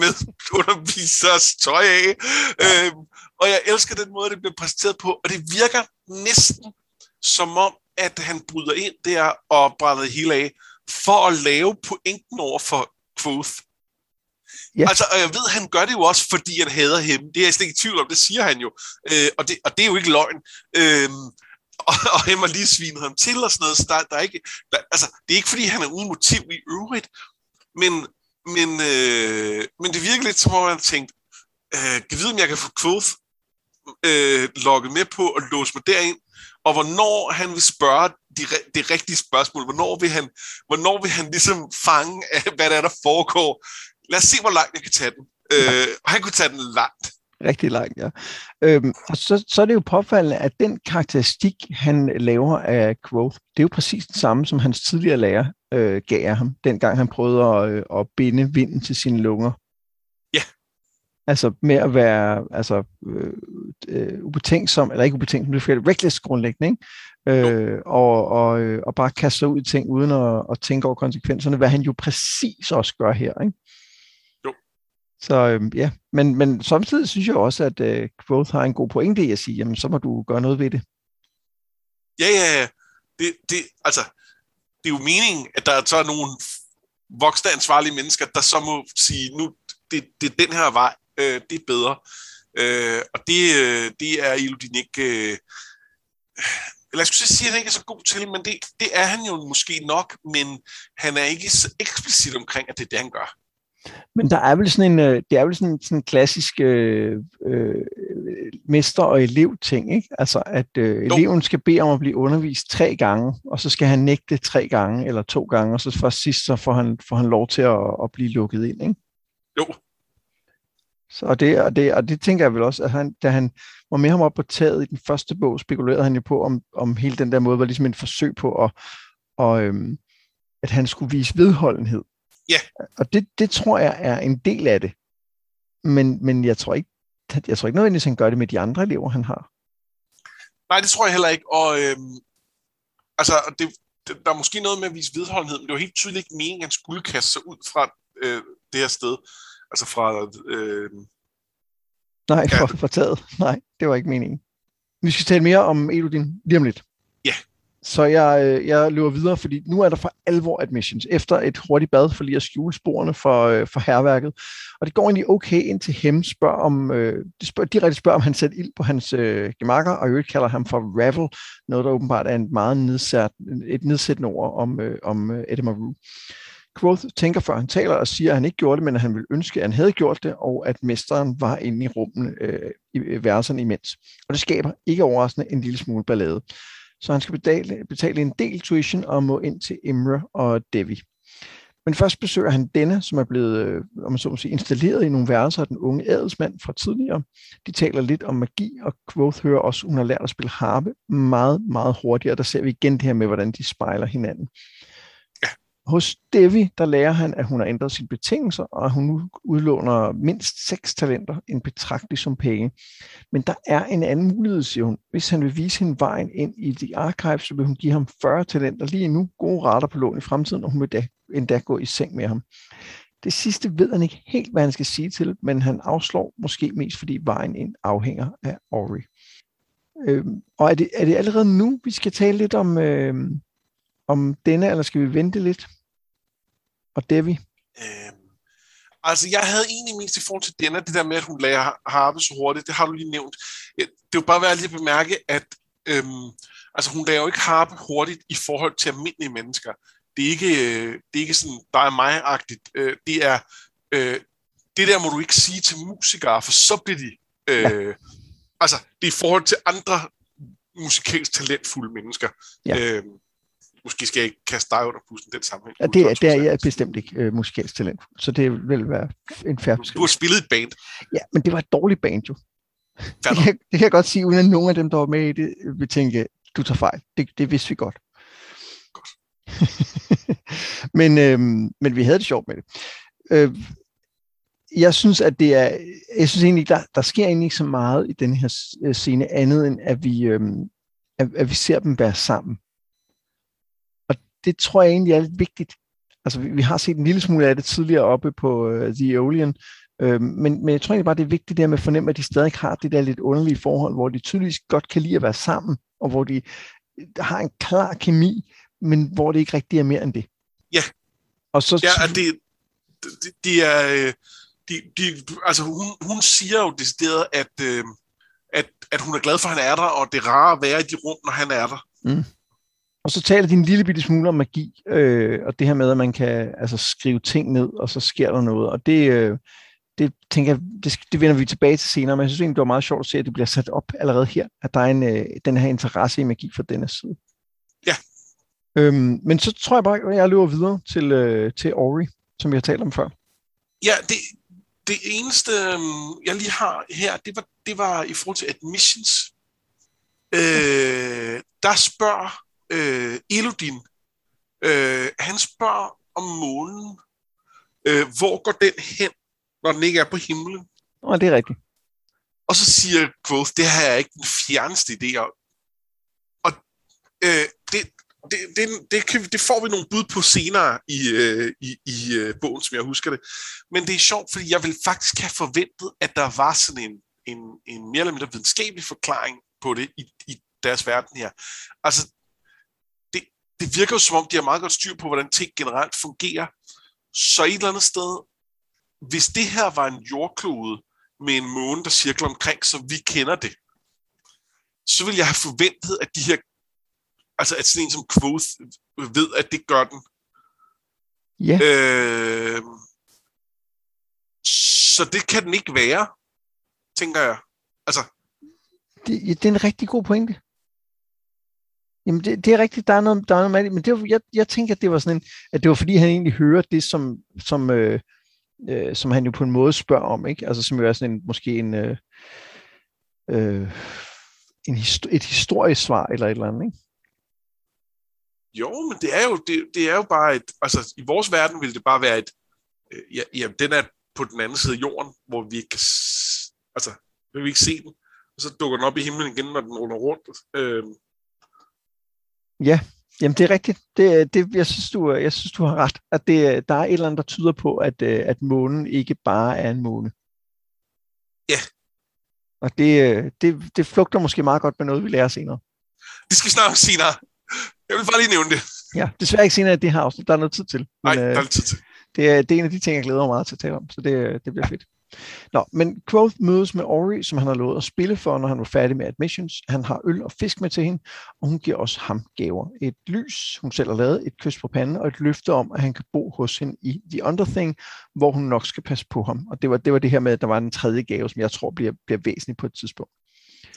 medundervisers tøj af. Ja. Øh, og jeg elsker den måde, det bliver præsenteret på, og det virker næsten som om, at han bryder ind der og brænder hele af, for at lave pointen over for Quoth. Ja. Altså, og jeg ved, han gør det jo også, fordi han hader ham. Det er jeg slet ikke i tvivl om, det siger han jo. Øh, og, det, og det er jo ikke løgn. Øh, og, og han har lige svinet ham til og sådan noget, så der, der er ikke, der, altså, det er ikke fordi, han er uden motiv i øvrigt, men, men, øh, men det virker lidt som om, han har tænkt, øh, kan vide, om jeg kan få Quoth øh, logget med på og låse mig derind, og hvornår han vil spørge de, det rigtige spørgsmål, hvornår vil han, hvornår vil han ligesom fange, hvad der er, der foregår, lad os se, hvor langt jeg kan tage den. Øh, og han kunne tage den langt. Rigtig langt, ja. Øhm, og så, så er det jo påfaldende, at den karakteristik, han laver af Quoth, det er jo præcis det samme, som hans tidligere lærer øh, gav ham, dengang han prøvede at, øh, at binde vinden til sine lunger. Ja. Altså med at være altså, øh, øh, ubetænksom, eller ikke ubetænksom, det er reckless grundlæggende, ikke? Øh, og, og, øh, og bare kaste sig ud i ting uden at, at tænke over konsekvenserne, hvad han jo præcis også gør her. Ikke? Så øh, ja, men, men samtidig synes jeg også, at øh, Quoth har en god pointe i at sige, jamen så må du gøre noget ved det. Ja, ja, ja. Det, det, altså, det er jo meningen, at der er så nogle voksne ansvarlige mennesker, der så må sige, nu, det, det er den her vej, øh, det er bedre. Øh, og det, øh, det er Elodin ikke... Øh, eller jeg skulle sige, at han ikke er så god til, men det, det er han jo måske nok, men han er ikke så eksplicit omkring, at det er det, han gør. Men der er vel sådan en, øh, det er vel sådan, sådan en klassisk øh, øh, mester- og elev-ting, ikke? Altså, at øh, eleven skal bede om at blive undervist tre gange, og så skal han nægte tre gange eller to gange, og så først sidst, så får han, får han lov til at, at blive lukket ind, ikke? Jo. Så og det, og, det, og det tænker jeg vel også, at han, da han var med ham op på taget i den første bog, spekulerede han jo på, om, om hele den der måde var ligesom en forsøg på, at, og, øhm, at han skulle vise vedholdenhed Ja. Og det, det tror jeg er en del af det. Men, men jeg tror ikke, jeg tror ikke nødvendigvis, han gør det med de andre elever, han har. Nej, det tror jeg heller ikke. Og øhm, altså, det, det, der er måske noget med at vise vedholdenhed, men det var helt tydeligt ikke meningen, at han skulle kaste sig ud fra øh, det her sted. Altså fra... Øh, Nej, for, ja. for taget. Nej, det var ikke meningen. Vi skal tale mere om Elodin lige om lidt. Ja. Så jeg, øh, jeg løber videre, fordi nu er der for alvor admissions, efter et hurtigt bad for lige at skjule sporene for, øh, for herværket. Og det går egentlig okay, indtil Hem spørger om, øh, de spørger, direkte spørger, om han sætter ild på hans øh, gemakker, og i øvrigt kalder ham for Ravel, noget der åbenbart er en meget nedsat, et nedsættende ord om, øh, om øh, Maru. Quoth tænker før han taler og siger, at han ikke gjorde det, men at han ville ønske, at han havde gjort det, og at mesteren var inde i rummen øh, i verserne imens. Og det skaber ikke overraskende en lille smule ballade så han skal betale, betale en del tuition og må ind til Imre og Devi. Men først besøger han denne, som er blevet øh, om man så må sige, installeret i nogle værelser af den unge adelsmand fra tidligere. De taler lidt om magi, og Quoth hører også, at hun har lært at spille harpe meget, meget hurtigere. Der ser vi igen det her med, hvordan de spejler hinanden. Hos Devi, der lærer han, at hun har ændret sine betingelser, og at hun nu udlåner mindst seks talenter, en betragtelig som penge. Men der er en anden mulighed, siger hun. Hvis han vil vise hende vejen ind i de archives, så vil hun give ham 40 talenter lige nu, gode rater på lån i fremtiden, og hun vil da, endda gå i seng med ham. Det sidste ved han ikke helt, hvad han skal sige til, men han afslår måske mest, fordi vejen ind afhænger af Ori. Øhm, og er det, er det allerede nu, vi skal tale lidt om, øh, om denne, eller skal vi vente lidt? Og Devi? Øhm, altså, jeg havde egentlig mest i forhold til denne, det der med, at hun lærer harpe så hurtigt, det har du lige nævnt. Det er jo bare værd lige at bemærke, at øhm, altså, hun lærer jo ikke harpe hurtigt i forhold til almindelige mennesker. Det er ikke, øh, det er ikke sådan, der er mig-agtigt. Øh, det er, øh, det der må du ikke sige til musikere, for så bliver de... Øh, ja. Altså, det er i forhold til andre musikalsk talentfulde mennesker. Ja. Øh, måske skal jeg ikke kaste dig under bussen den sammenhæng. Ja, det, er, det er jeg bestemt ikke øh, musikalsk talent, så det vil være en færre Du har spillet et band. Ja, men det var et dårligt band jo. Det kan, det kan jeg godt sige, uden at nogen af dem, der var med i det, vil tænke, du tager fejl. Det, det vidste vi godt. Godt. men, øh, men vi havde det sjovt med det. Øh, jeg synes, at det er, jeg synes egentlig, der, der sker egentlig ikke så meget i den her øh, scene, andet end at vi, øh, at, at vi ser dem være sammen det tror jeg egentlig er lidt vigtigt. Altså, vi, vi har set en lille smule af det tidligere oppe på uh, The Aeolian, uh, men, men jeg tror egentlig bare, det er vigtigt det med at fornemme, at de stadig har det der lidt underlige forhold, hvor de tydeligvis godt kan lide at være sammen, og hvor de har en klar kemi, men hvor det ikke rigtig er mere end det. Ja. Og så, ja, det, de, de er... Øh, de, de, altså hun, hun siger jo decideret, at, øh, at, at hun er glad for, at han er der, og det er rart at være i de rum, når han er der. Mm. Og så taler de en lille bitte smule om magi, øh, og det her med, at man kan altså, skrive ting ned, og så sker der noget. Og det, øh, det tænker jeg, det, det vender vi tilbage til senere, men jeg synes egentlig, det var meget sjovt at se, at det bliver sat op allerede her, at der er en, øh, den her interesse i magi fra denne side. Ja. Øhm, men så tror jeg bare, at jeg løber videre til, øh, til Ori, som vi har talt om før. Ja, det, det eneste, øhm, jeg lige har her, det var, det var i forhold til admissions. Øh, der spørger øh, Elodin, øh, han spørger om månen. Øh, hvor går den hen, når den ikke er på himlen? Nå, det er rigtigt. Og så siger Quoth, det har jeg ikke den fjerneste idé om. Og øh, det, det, det, det, kan, det får vi nogle bud på senere i, øh, i, i øh, bogen, som jeg husker det. Men det er sjovt, fordi jeg vil faktisk have forventet, at der var sådan en, en, en mere eller mindre videnskabelig forklaring på det i, i deres verden her. Altså, det virker jo som om, de har meget godt styr på, hvordan ting generelt fungerer. Så et eller andet sted, hvis det her var en jordklode med en måne, der cirkler omkring, så vi kender det, så vil jeg have forventet, at de her, altså at sådan en som Quoth ved, at det gør den. Ja. Øh, så det kan den ikke være, tænker jeg. Altså, det, det er en rigtig god pointe. Jamen, det, det er rigtigt, der er noget, der er noget med det, men det var, jeg, jeg tænker, at det var sådan en, at det var fordi, han egentlig hører det, som, som, øh, øh, som han jo på en måde spørger om, ikke? Altså, som jo er sådan en, måske en, øh, øh, en histor- et historiesvar eller et eller andet, ikke? Jo, men det er jo, det, det er jo bare et, altså i vores verden ville det bare være et, øh, ja, den er på den anden side af jorden, hvor vi ikke kan, altså, vi ikke se den, og så dukker den op i himlen igen, når den runder rundt. Øh, Ja, jamen det er rigtigt. Det, det, jeg, synes, du, jeg synes, du har ret. At det, der er et eller andet, der tyder på, at, øh, at månen ikke bare er en måne. Ja. Og det, øh, det, det flugter måske meget godt med noget, vi lærer senere. Det skal vi snakke om senere. Jeg vil bare lige nævne det. Ja, desværre ikke senere i det her afsnit. Der er noget tid til. Nej, Men, der øh, er lidt tid til. det, er, det er en af de ting, jeg glæder mig meget til at tale om, så det, det bliver fedt. Nå, men Quoth mødes med Ori, som han har lovet at spille for, når han var færdig med admissions. Han har øl og fisk med til hende, og hun giver også ham gaver. Et lys, hun selv har lavet, et kys på panden, og et løfte om, at han kan bo hos hende i The Underthing, hvor hun nok skal passe på ham. Og det var det, var det her med, at der var en tredje gave, som jeg tror bliver, bliver væsentlig på et tidspunkt.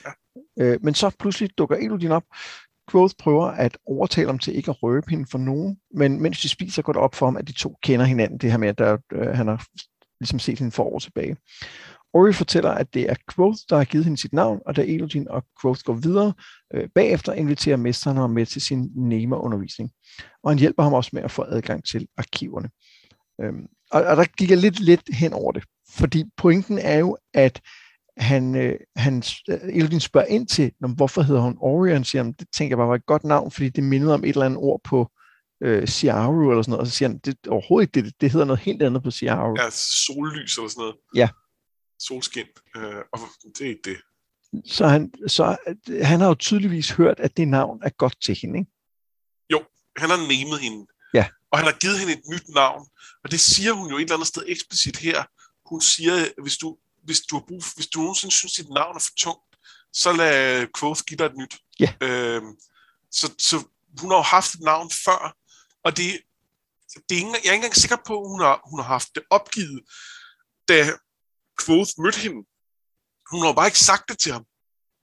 Ja. Øh, men så pludselig dukker Elodin op. Quoth prøver at overtale ham til ikke at røbe hende for nogen, men mens de spiser, går det op for ham, at de to kender hinanden. Det her med, at der, øh, han har ligesom set hende for år tilbage. Ori fortæller, at det er Quoth, der har givet hende sit navn, og da Elodin og Quoth går videre, øh, bagefter inviterer mesteren ham med til sin Nema-undervisning. Og han hjælper ham også med at få adgang til arkiverne. Øhm, og, og der gik jeg lidt, lidt hen over det, fordi pointen er jo, at han, øh, han, øh, Elodin spørger ind til, hvorfor hedder hun Ori, og han siger, det tænker jeg bare var et godt navn, fordi det mindede om et eller andet ord på øh, Siaru eller sådan noget, og så siger han, det er overhovedet ikke det, det hedder noget helt andet på Siaru. Ja, sollys eller sådan noget. Ja. Solskin. Øh, og det er ikke det. Så, han, så øh, han har jo tydeligvis hørt, at det navn er godt til hende. Ikke? Han har namet hende. Ja. Og han har givet hende et nyt navn. Og det siger hun jo et eller andet sted eksplicit her. Hun siger, hvis du, hvis du, har brug, hvis du nogensinde synes, dit navn er for tungt, så lad Quoth give dig et nyt. Ja. Øhm, så, så hun har jo haft et navn før, og det, det er ikke, jeg er ikke engang sikker på, at hun har, hun har haft det opgivet, da Quoth mødte hende. Hun har bare ikke sagt det til ham.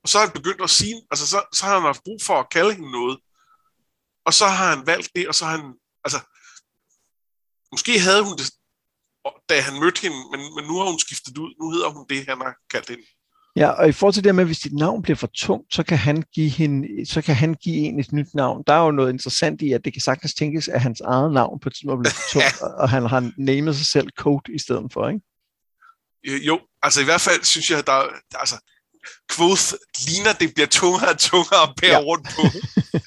Og så har han begyndt at sige, altså så, så har han haft brug for at kalde hende noget. Og så har han valgt det, og så har han, altså, måske havde hun det, da han mødte hende, men, men nu har hun skiftet ud. Nu hedder hun det, han har kaldt hende. Ja, og i forhold til det med, hvis dit navn bliver for tungt, så kan han give, hende, så kan han give en et nyt navn. Der er jo noget interessant i, at det kan sagtens tænkes, at hans eget navn på et tidspunkt bliver for tungt, og han har namet sig selv Code i stedet for, ikke? Jo, altså i hvert fald synes jeg, at der, altså, Quoth ligner, det bliver tungere og tungere at bære Ja. ja. rundt på.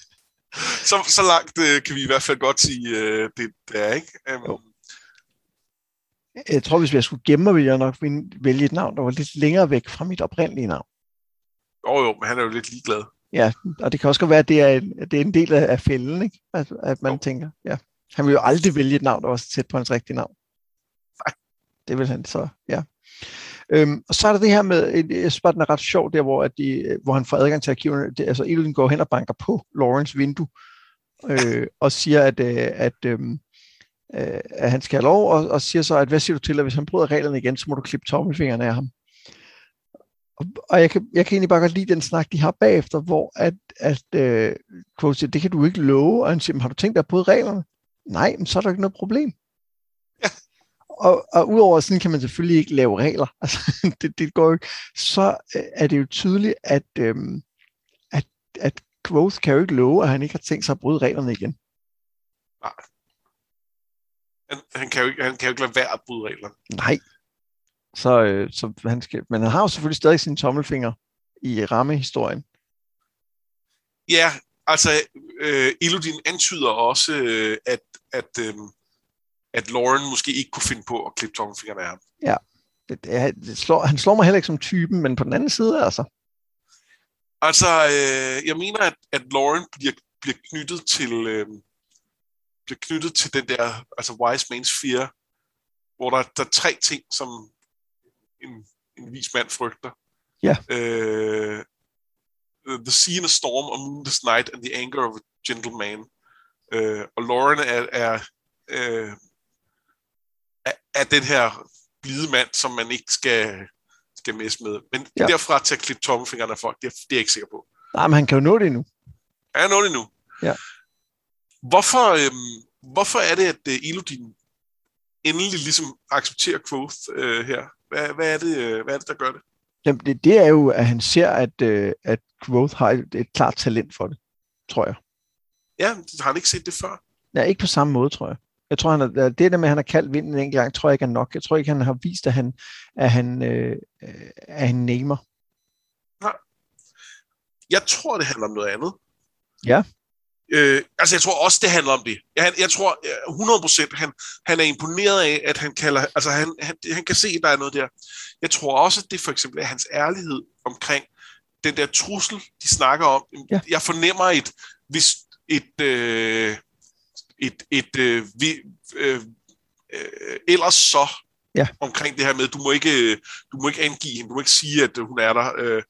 så, så langt øh, kan vi i hvert fald godt sige, øh, det, det er, ikke? Um, Jo. Jeg tror, hvis jeg skulle gemme mig, ville jeg nok vælge et navn, der var lidt længere væk fra mit oprindelige navn. jo, jo, men han er jo lidt ligeglad. Ja, og det kan også godt være, at det er en, at det er en del af, af fælden, ikke? At, at man Jo. tænker, ja. Han vil jo aldrig vælge et navn, der var så tæt på hans rigtige navn. Nej. Det vil han så, ja. Øhm, og så er der det her med, jeg synes bare, den er ret sjov, der hvor, at de, hvor han får adgang til arkiverne. Det, altså, Elodin går hen og banker på Lawrence vindue, øh, og siger, at, øh, at, øh, øh, at han skal have lov, og, og siger så, at hvad siger du til, at hvis han bryder reglerne igen, så må du klippe tommelfingrene af ham. Og, og jeg, kan, jeg kan egentlig bare godt lide den snak, de har bagefter, hvor at, at øh, Quote siger, det kan du ikke love, og han siger, "Men har du tænkt dig at bryde reglerne? Nej, men så er der ikke noget problem. Ja. Og, og udover sådan kan man selvfølgelig ikke lave regler. Altså, det, det går jo ikke. Så øh, er det jo tydeligt, at, øhm, at, at Quoth kan jo ikke love, at han ikke har tænkt sig at bryde reglerne igen. Han, han, kan jo ikke, han kan jo ikke lade være at bryde reglerne. Nej. Så, øh, så han skal, men han har jo selvfølgelig stadig sine tommelfinger i rammehistorien. Ja, altså, øh, Elodin antyder også, øh, at, at, øh, at Lauren måske ikke kunne finde på at klippe tommelfingrene af ham. Det, det, er- det slår, han slår mig heller ikke som typen, men på den anden side, altså. Altså, øh, jeg mener, at, at Lauren bliver, bliver knyttet til øh, bliver knyttet til den der, altså Wise Man's Fear, hvor der, der er tre ting, som en, en vis mand frygter. Ja. Øh, the Sea in a Storm, A Moonless Night, and The Anger of a Gentleman. Øh, og Lauren er, er, øh, er, er den her blide mand, som man ikke skal, skal messe med. Men Ja. derfra til at klippe tommelfingrene af folk, det er, det er jeg ikke sikker på. Nej, men han kan jo nå det endnu. Er jeg nået endnu? Ja. Hvorfor, øhm, hvorfor er det, at øh, Elodin endelig ligesom accepterer Quoth øh, her? Hvad, hvad, er det, øh, hvad er det, der gør det? Jamen, det, det er jo, at han ser, at, øh, at Quoth har et, et klart talent for det, tror jeg. Ja, har han ikke set det før? Ja, ikke på samme måde, tror jeg. Jeg tror, han har, det der med, at han har kaldt vinden en enkelt gang, tror jeg ikke er nok. Jeg tror ikke, han har vist, at han, at han, øh, at han namer. Jeg tror, det handler om noget andet. Ja. Øh, altså, jeg tror også, det handler om det. Jeg, jeg tror øh, 100 procent, han, han er imponeret af, at han kalder, altså han, han, han kan se, at der er noget der. Jeg tror også, at det for eksempel er hans ærlighed omkring den der trussel, de snakker om. Ja. Jeg fornemmer et, hvis, et, øh, et, et øh, vi, øh, øh, ellers så ja. omkring det her med, du må ikke, du må ikke angive hende, du må ikke sige, at hun er der. Øh,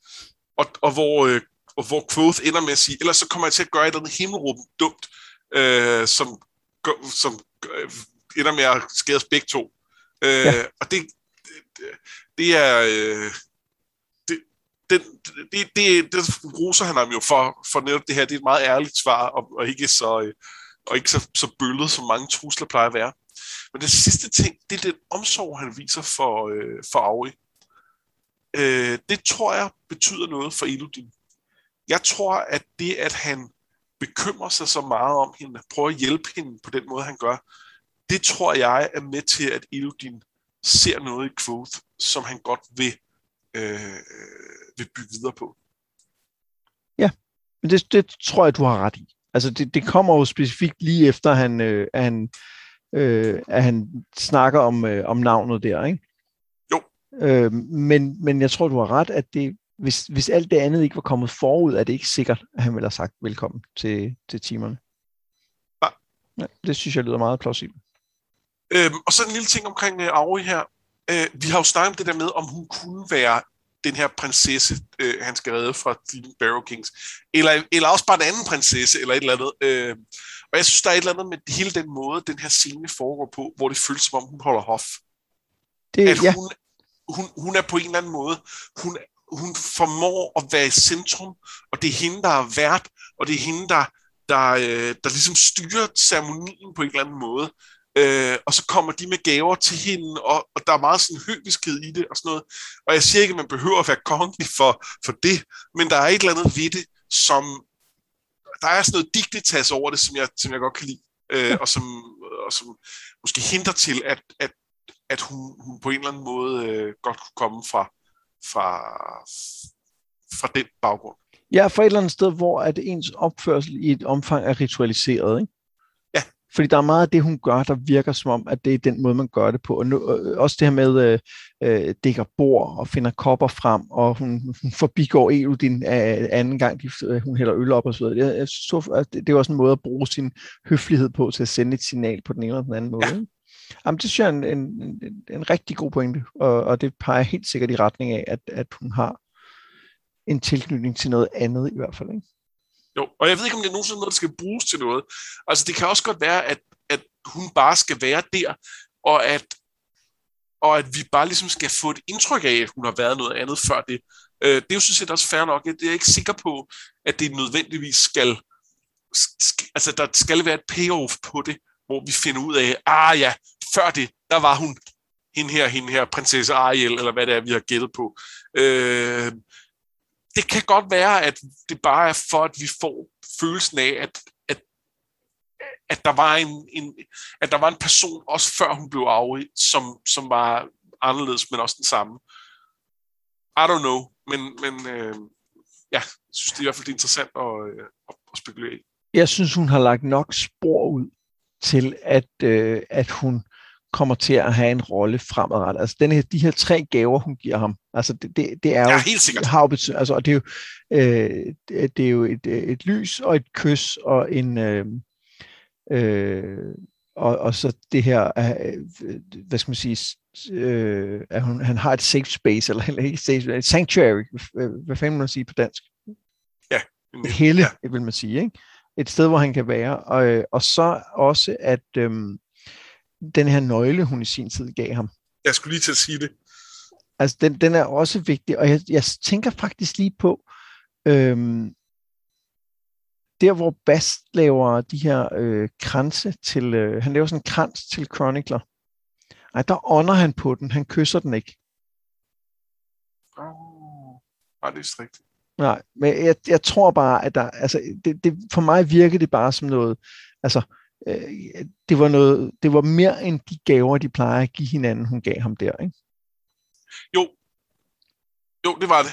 og, og hvor, øh, og hvor Quoth ender med at sige, ellers så kommer jeg til at gøre et eller andet himmelråb dumt, øh, som, som øh, ender med at skade os begge to. Øh, ja. Og det, det, det er... Øh, det, det, det, det, det roser han ham jo for, for netop det her. Det er et meget ærligt svar, og, og ikke så... Øh, og ikke så, så bøllet, som mange trusler plejer at være. Men det sidste ting, det er den omsorg, han viser for, øh, for Auri. Øh, det tror jeg betyder noget for Elodin. Jeg tror, at det, at han bekymrer sig så meget om hende, prøver at hjælpe hende på den måde, han gør, det tror jeg er med til, at Elodin ser noget i Quoth, som han godt vil, øh, vil bygge videre på. Ja, men det, det tror jeg, du har ret i. Altså det, det kommer jo specifikt lige efter, han, øh, han, øh, at han snakker om, øh, om navnet der, ikke? Jo. Øh, men, men jeg tror, du har ret, at det, hvis, hvis alt det andet ikke var kommet forud, er det ikke sikkert, at han ville have sagt velkommen til, til timerne. Ja. ja. Det synes jeg lyder meget plausibelt. Øhm, og så en lille ting omkring uh, Auri her. Uh, vi har jo snakket om det der med, om hun kunne være den her prinsesse, uh, han skal redde fra The Barrow Kings. Eller, eller også bare en anden prinsesse, eller et eller andet. Uh, og jeg synes, der er et eller andet med hele den måde, den her scene foregår på, hvor det føles som om, hun holder hof. Det, at ja. hun, hun, hun er på en eller anden måde, hun, hun formår at være i centrum, og det er hende, der er vært, og det er hende, der, der, øh, der ligesom styrer ceremonien på en eller anden måde. Øh, og så kommer de med gaver til hende, og, og der er meget sådan høviskhed i det og sådan noget. Og jeg siger ikke, at man behøver at være kongelig for, for det, men der er et eller andet ved det, som der er sådan noget dignitas over det, som jeg, som jeg godt kan lide, øh, og, som, og som måske hindrer til, at, at, at hun, hun på en eller anden måde øh, godt kunne komme fra, fra, fra den baggrund. Ja, fra et eller andet sted, hvor at ens opførsel i et omfang er ritualiseret, ikke? Ja. Fordi der er meget af det, hun gør, der virker som om, at det er den måde, man gør det på. Og nu, øh, også det her med, øh, øh, dækker bord og finder kopper frem, og hun, hun forbigår Elodin af anden gang, de, øh, hun hælder øl op og så videre. Jeg, jeg så, at det, det er også en måde at bruge sin høflighed på til at sende et signal på den ene eller den anden måde. Ja. Jamen, det synes jeg er en, en, en, en rigtig god pointe, og, og det peger helt sikkert i retning af, at, at hun har en tilknytning til noget andet i hvert fald. Ikke? Jo, og jeg ved ikke, om det er nogensinde noget, der skal bruges til noget. Altså, det kan også godt være, at, at hun bare skal være der, og at, og at vi bare ligesom skal få et indtryk af, at hun har været noget andet før det. Øh, det er jo sådan set også fair nok. Jeg er ikke sikker på, at det nødvendigvis skal, skal altså der skal være et payoff på det, hvor vi finder ud af, ah ja, før det, der var hun hende her, hende her, prinsesse Ariel, eller hvad det er, vi har gættet på. Øh, det kan godt være, at det bare er for, at vi får følelsen af, at, at, at, der, var en, en, at der var en person, også før hun blev afrig, som, som var anderledes, men også den samme. I don't know, men, men øh, ja, jeg synes, det er i hvert fald interessant at, øh, at, at spekulere i. Jeg synes, hun har lagt nok spor ud til, at, øh, at hun kommer til at have en rolle fremadrettet. Altså den her, de her tre gaver, hun giver ham, altså det, det, det er ja, jo... helt sikkert. Har jo altså, og det er jo, øh, det er jo et, et lys og et kys og en... Øh, øh, og, og så det her, øh, hvad skal man sige, øh, at hun, han har et safe space, eller, eller ikke safe, et sanctuary, hvad, fanden man sige på dansk? Ja. Et helle, ja. vil man sige, ikke? Et sted, hvor han kan være. Og, og så også, at øhm, den her nøgle, hun i sin tid gav ham. Jeg skulle lige til at sige det. Altså, den, den er også vigtig, og jeg, jeg tænker faktisk lige på, øhm, der hvor Bast laver de her øh, kranse til, øh, han laver sådan en krans til Chronicler. Ej, der ånder han på den, han kysser den ikke. Oh, nej, det er rigtigt. Nej, men jeg, jeg tror bare, at der, altså, det, det, for mig virker det bare som noget, altså, øh, det var noget, det var mere end de gaver, de plejer at give hinanden, hun gav ham der, ikke? Jo, jo, det var det.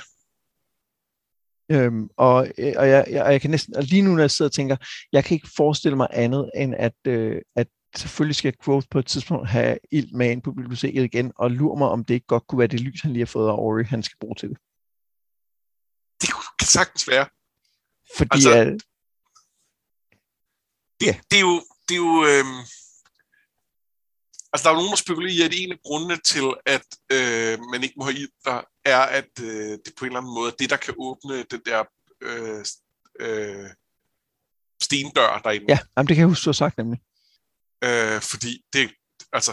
Øhm, og, og, jeg, jeg, og jeg kan næsten, og lige nu når jeg sidder og tænker, jeg kan ikke forestille mig andet, end at, øh, at selvfølgelig skal Growth på et tidspunkt have ild med ind på biblioteket igen, og lur mig, om det ikke godt kunne være det lys, han lige har fået af Ori, han skal bruge til det. Det kan sagtens være. Fordi altså, at, Det, det er jo, det er jo øh, altså der er nogen, der spekulerer i, at en af grundene til, at øh, man ikke må have der er, at øh, det på en eller anden måde er det, der kan åbne den der øh, øh, stendør derinde. Ja, jamen, det kan jeg huske, du har sagt nemlig. Øh, fordi det, altså,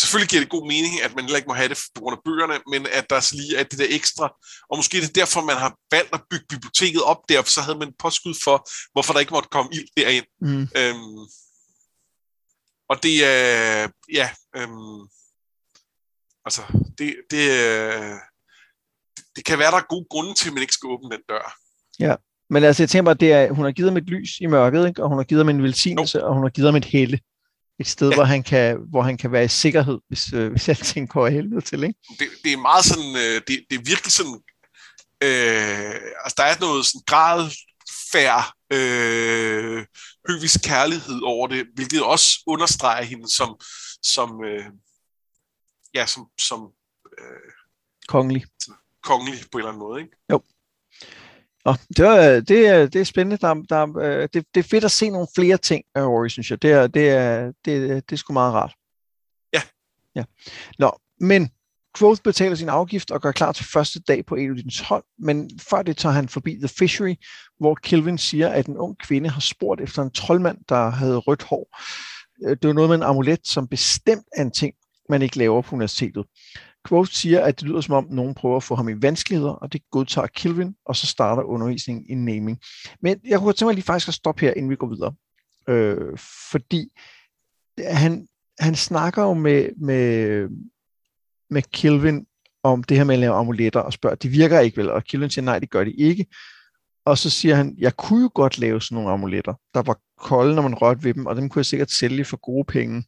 selvfølgelig giver det god mening, at man heller ikke må have det på grund af bøgerne, men at der så lige er det der ekstra, og måske er det derfor, man har valgt at bygge biblioteket op der, for så havde man påskud for, hvorfor der ikke måtte komme ild derind. Mm. Øhm, og det er, ja, øhm, altså, det, det, øh, det kan være, der er gode grunde til, at man ikke skal åbne den dør. Ja, men altså, jeg tænker bare, det er, hun har givet ham et lys i mørket, ikke? og hun har givet ham en velsignelse, no. og hun har givet ham et helle. Et sted, ja. hvor, han kan, hvor han kan være i sikkerhed, hvis, øh, hvis alting går af helvede til. Ikke? Det, det er meget sådan, øh, det, det er virkelig sådan, øh, altså der er noget sådan grad færd, øh, høvisk kærlighed over det, hvilket også understreger hende som, som øh, ja, som, som øh, kongelig. Kongelig på en eller anden måde, ikke? Jo. Og det, er, det, er, det er spændende. Der, der, øh, det, det er fedt at se nogle flere ting af Rory, synes jeg. Det er, det er, det, det er sgu meget rart. Ja. ja. Nå, men Quoth betaler sin afgift og gør klar til første dag på Elodins hold, men før det tager han forbi The Fishery, hvor Kelvin siger, at en ung kvinde har spurgt efter en troldmand, der havde rødt hår. Øh, det var noget med en amulet, som bestemt er en ting, man ikke laver på universitetet. Quote siger, at det lyder som om nogen prøver at få ham i vanskeligheder, og det godtager Kilvin, og så starter undervisningen i naming. Men jeg kunne tænke mig lige faktisk at stoppe her, inden vi går videre. Øh, fordi han, han snakker jo med, med, med Kilvin om det her med at lave amuletter, og spørger, de virker ikke vel? Og Kilvin siger, nej, det gør de ikke. Og så siger han, jeg kunne jo godt lave sådan nogle amuletter, der var kolde, når man rørte ved dem, og dem kunne jeg sikkert sælge for gode penge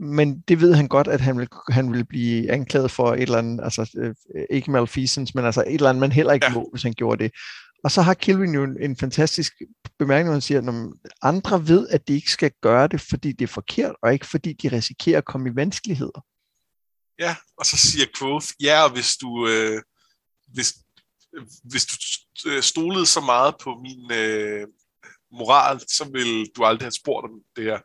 men det ved han godt, at han vil, han vil blive anklaget for et eller andet, altså øh, ikke malfeasance, men altså et eller andet, man heller ikke ja. må, hvis han gjorde det. Og så har Kelvin jo en, en fantastisk bemærkning, når han siger, at andre ved, at de ikke skal gøre det, fordi det er forkert, og ikke fordi de risikerer at komme i vanskeligheder. Ja, og så siger Quoth, ja, og hvis du, øh, hvis, hvis du øh, stolede så meget på min øh, moral, så vil du aldrig have spurgt om det her.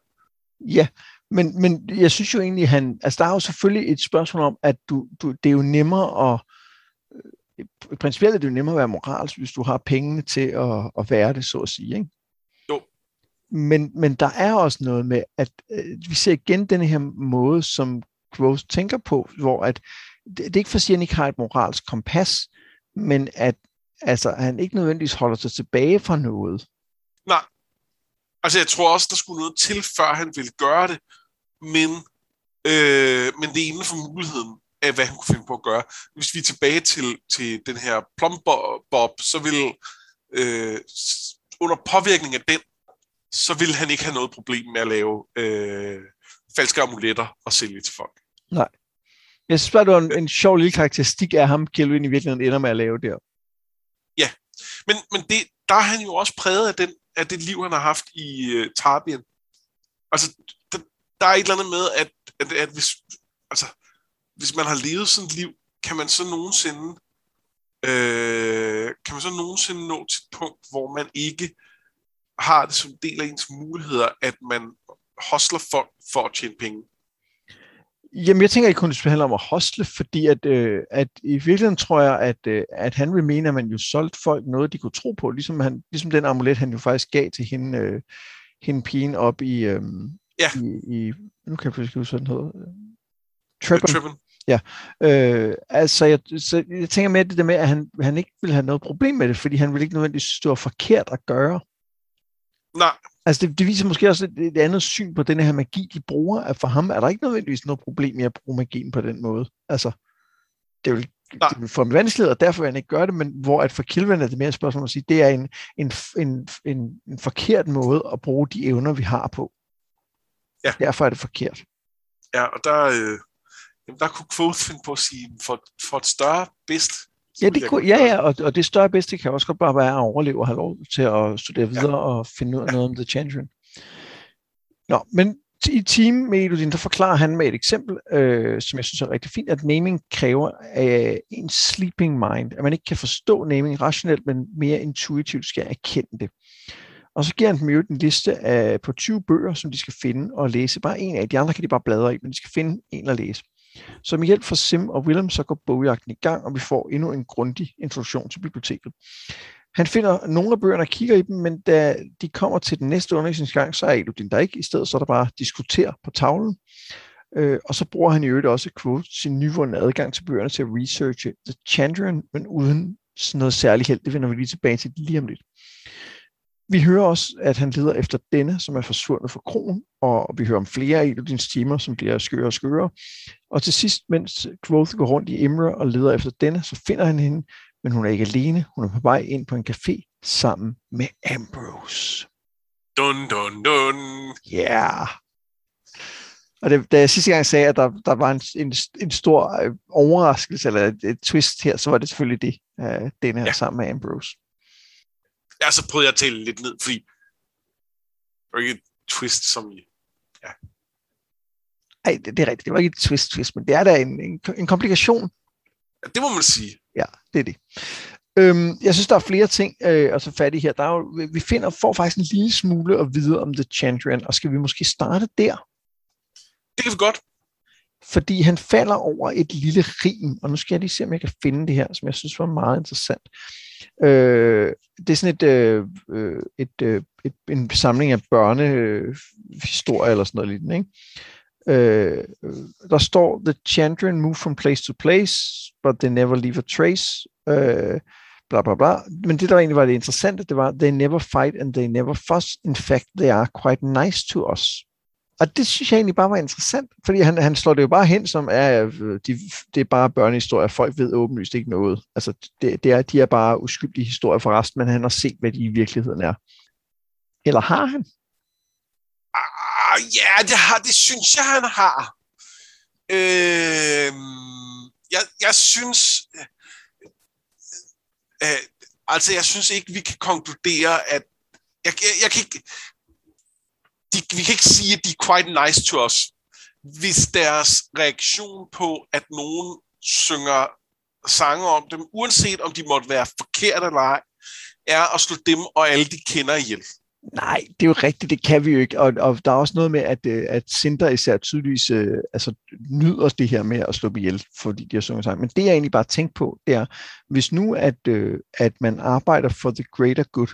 Ja, men, men jeg synes jo egentlig, han, altså der er jo selvfølgelig et spørgsmål om, at du, du, det er jo nemmere at, øh, principielt er det jo nemmere at være moralsk, hvis du har pengene til at, at være det, så at sige. Ikke? Jo. Men, men der er også noget med, at øh, vi ser igen den her måde, som Gross tænker på, hvor at, det, det er ikke for at sige, at han ikke har et moralsk kompas, men at altså, han ikke nødvendigvis holder sig tilbage fra noget. Nej. Altså jeg tror også, der skulle noget til, før han ville gøre det men, øh, men det er inden for muligheden af, hvad han kunne finde på at gøre. Hvis vi er tilbage til, til den her plombob, så vil øh, under påvirkning af den, så vil han ikke have noget problem med at lave øh, falske amuletter og sælge til folk. Nej. Jeg synes bare, det var en, en sjov lille karakteristik af ham, Kelvin i virkeligheden ender med at lave der. Ja, men, men det, der er han jo også præget af, den, af det liv, han har haft i uh, Tarbien. Altså, der er et eller andet med, at, at, at hvis, altså, hvis man har levet sådan et liv, kan man så nogensinde øh, kan man så nogensinde nå til et punkt, hvor man ikke har det som del af ens muligheder, at man hostler folk for at tjene penge? Jamen, jeg tænker ikke kun, det handler om at hostle, fordi at, øh, at i virkeligheden tror jeg, at, øh, at Henry mener, at man jo solgte folk noget, de kunne tro på, ligesom, han, ligesom den amulet, han jo faktisk gav til hende, øh, hende pigen op i, øh, Ja. I, i, nu kan jeg pludselig huske, hvad den hedder. Trippen. Trippen. Ja, øh, altså jeg, så jeg tænker med det der med, at han, han ikke vil have noget problem med det, fordi han vil ikke nødvendigvis synes, det var forkert at gøre. Nej. Altså det, det viser måske også et, et andet syn på den her magi, de bruger, at for ham er der ikke nødvendigvis noget problem med at bruge magien på den måde. Altså, det vil, det vil få en vanskelighed, og derfor vil han ikke gøre det, men hvor at for Kilvan er det mere et spørgsmål at sige, det er en, en, en, en, en forkert måde at bruge de evner, vi har på. Ja. Derfor er det forkert. Ja, og der, øh, jamen, der kunne Quoth finde på at sige, for, for et større bedst. Ja, det kunne, ja, ja, og, og det større bedste kan også godt bare være at overleve og have lov til at studere videre ja. og finde ud af noget om The Changeling. Nå, men i team med Elodin, der forklarer han med et eksempel, øh, som jeg synes er rigtig fint, at naming kræver øh, en sleeping mind, at man ikke kan forstå naming rationelt, men mere intuitivt skal erkende det. Og så giver han dem jo en liste af, på 20 bøger, som de skal finde og læse. Bare en af de andre kan de bare bladre i, men de skal finde en at læse. Så med hjælp fra Sim og Willem, så går bogjagten i gang, og vi får endnu en grundig introduktion til biblioteket. Han finder nogle af bøgerne og kigger i dem, men da de kommer til den næste undervisningsgang, så er Elodin der ikke. I stedet så er der bare diskuter på tavlen. Øh, og så bruger han i øvrigt også quote sin nyvundne adgang til bøgerne til at researche The Chandrian, men uden sådan noget særligt held. Det vender vi lige tilbage til lige om lidt. Vi hører også, at han leder efter denne, som er forsvundet fra kronen, og vi hører om flere af Elodins timer, som bliver skøre og skøre. Og til sidst, mens Quoth går rundt i Imre og leder efter denne, så finder han hende, men hun er ikke alene. Hun er på vej ind på en café sammen med Ambrose. Dun, dun, dun. Ja. Yeah. Og det, da jeg sidste gang sagde, at der, der var en, en, en stor øh, overraskelse, eller et, et twist her, så var det selvfølgelig det, uh, denne her ja. sammen med Ambrose. Ja, så prøvede jeg at tale lidt ned, fordi det var ikke et twist, som i... Ja. Ej, det, det er rigtigt. Det var ikke et twist, twist, men det er da en, en, en komplikation. Ja, det må man sige. Ja, det er det. Øhm, jeg synes, der er flere ting øh, at tage fat i her. Der er jo, vi finder, får faktisk en lille smule at vide om The Chandrian, og skal vi måske starte der? Det kan vi godt. Fordi han falder over et lille rim, og nu skal jeg lige se, om jeg kan finde det her, som jeg synes var meget interessant. Øh, det er sådan et, øh, øh, et, øh, et, en samling af børnehistorier eller sådan noget lignende. Ikke? Øh, der står, The children move from place to place, but they never leave a trace. Øh, bla bla bla. Men det, der egentlig var det interessante, det var, they never fight and they never fuss. In fact, they are quite nice to us. Og det synes jeg egentlig bare var interessant, fordi han, han slår det jo bare hen som, er, øh, de, det er bare børnehistorier, folk ved åbenlyst ikke noget. Altså, det, det er, de er bare uskyldige historier for resten, men han har set, hvad de i virkeligheden er. Eller har han? Ah, ja, det, har, det synes jeg, han har. Øh, jeg, jeg synes... Øh, øh, altså, jeg synes ikke, vi kan konkludere, at... Jeg, jeg, jeg kan ikke de, vi kan ikke sige, at de er quite nice to us, hvis deres reaktion på, at nogen synger sange om dem, uanset om de måtte være forkerte eller ej, er at slå dem og alle, de kender ihjel. Nej, det er jo rigtigt, det kan vi jo ikke. Og, og der er også noget med, at, øh, at Sinter især tydeligvis øh, altså, nyder det her med at slå dem ihjel, fordi de har sunget sang. Men det jeg egentlig bare tænkt på, det er, hvis nu at, øh, at man arbejder for the greater good,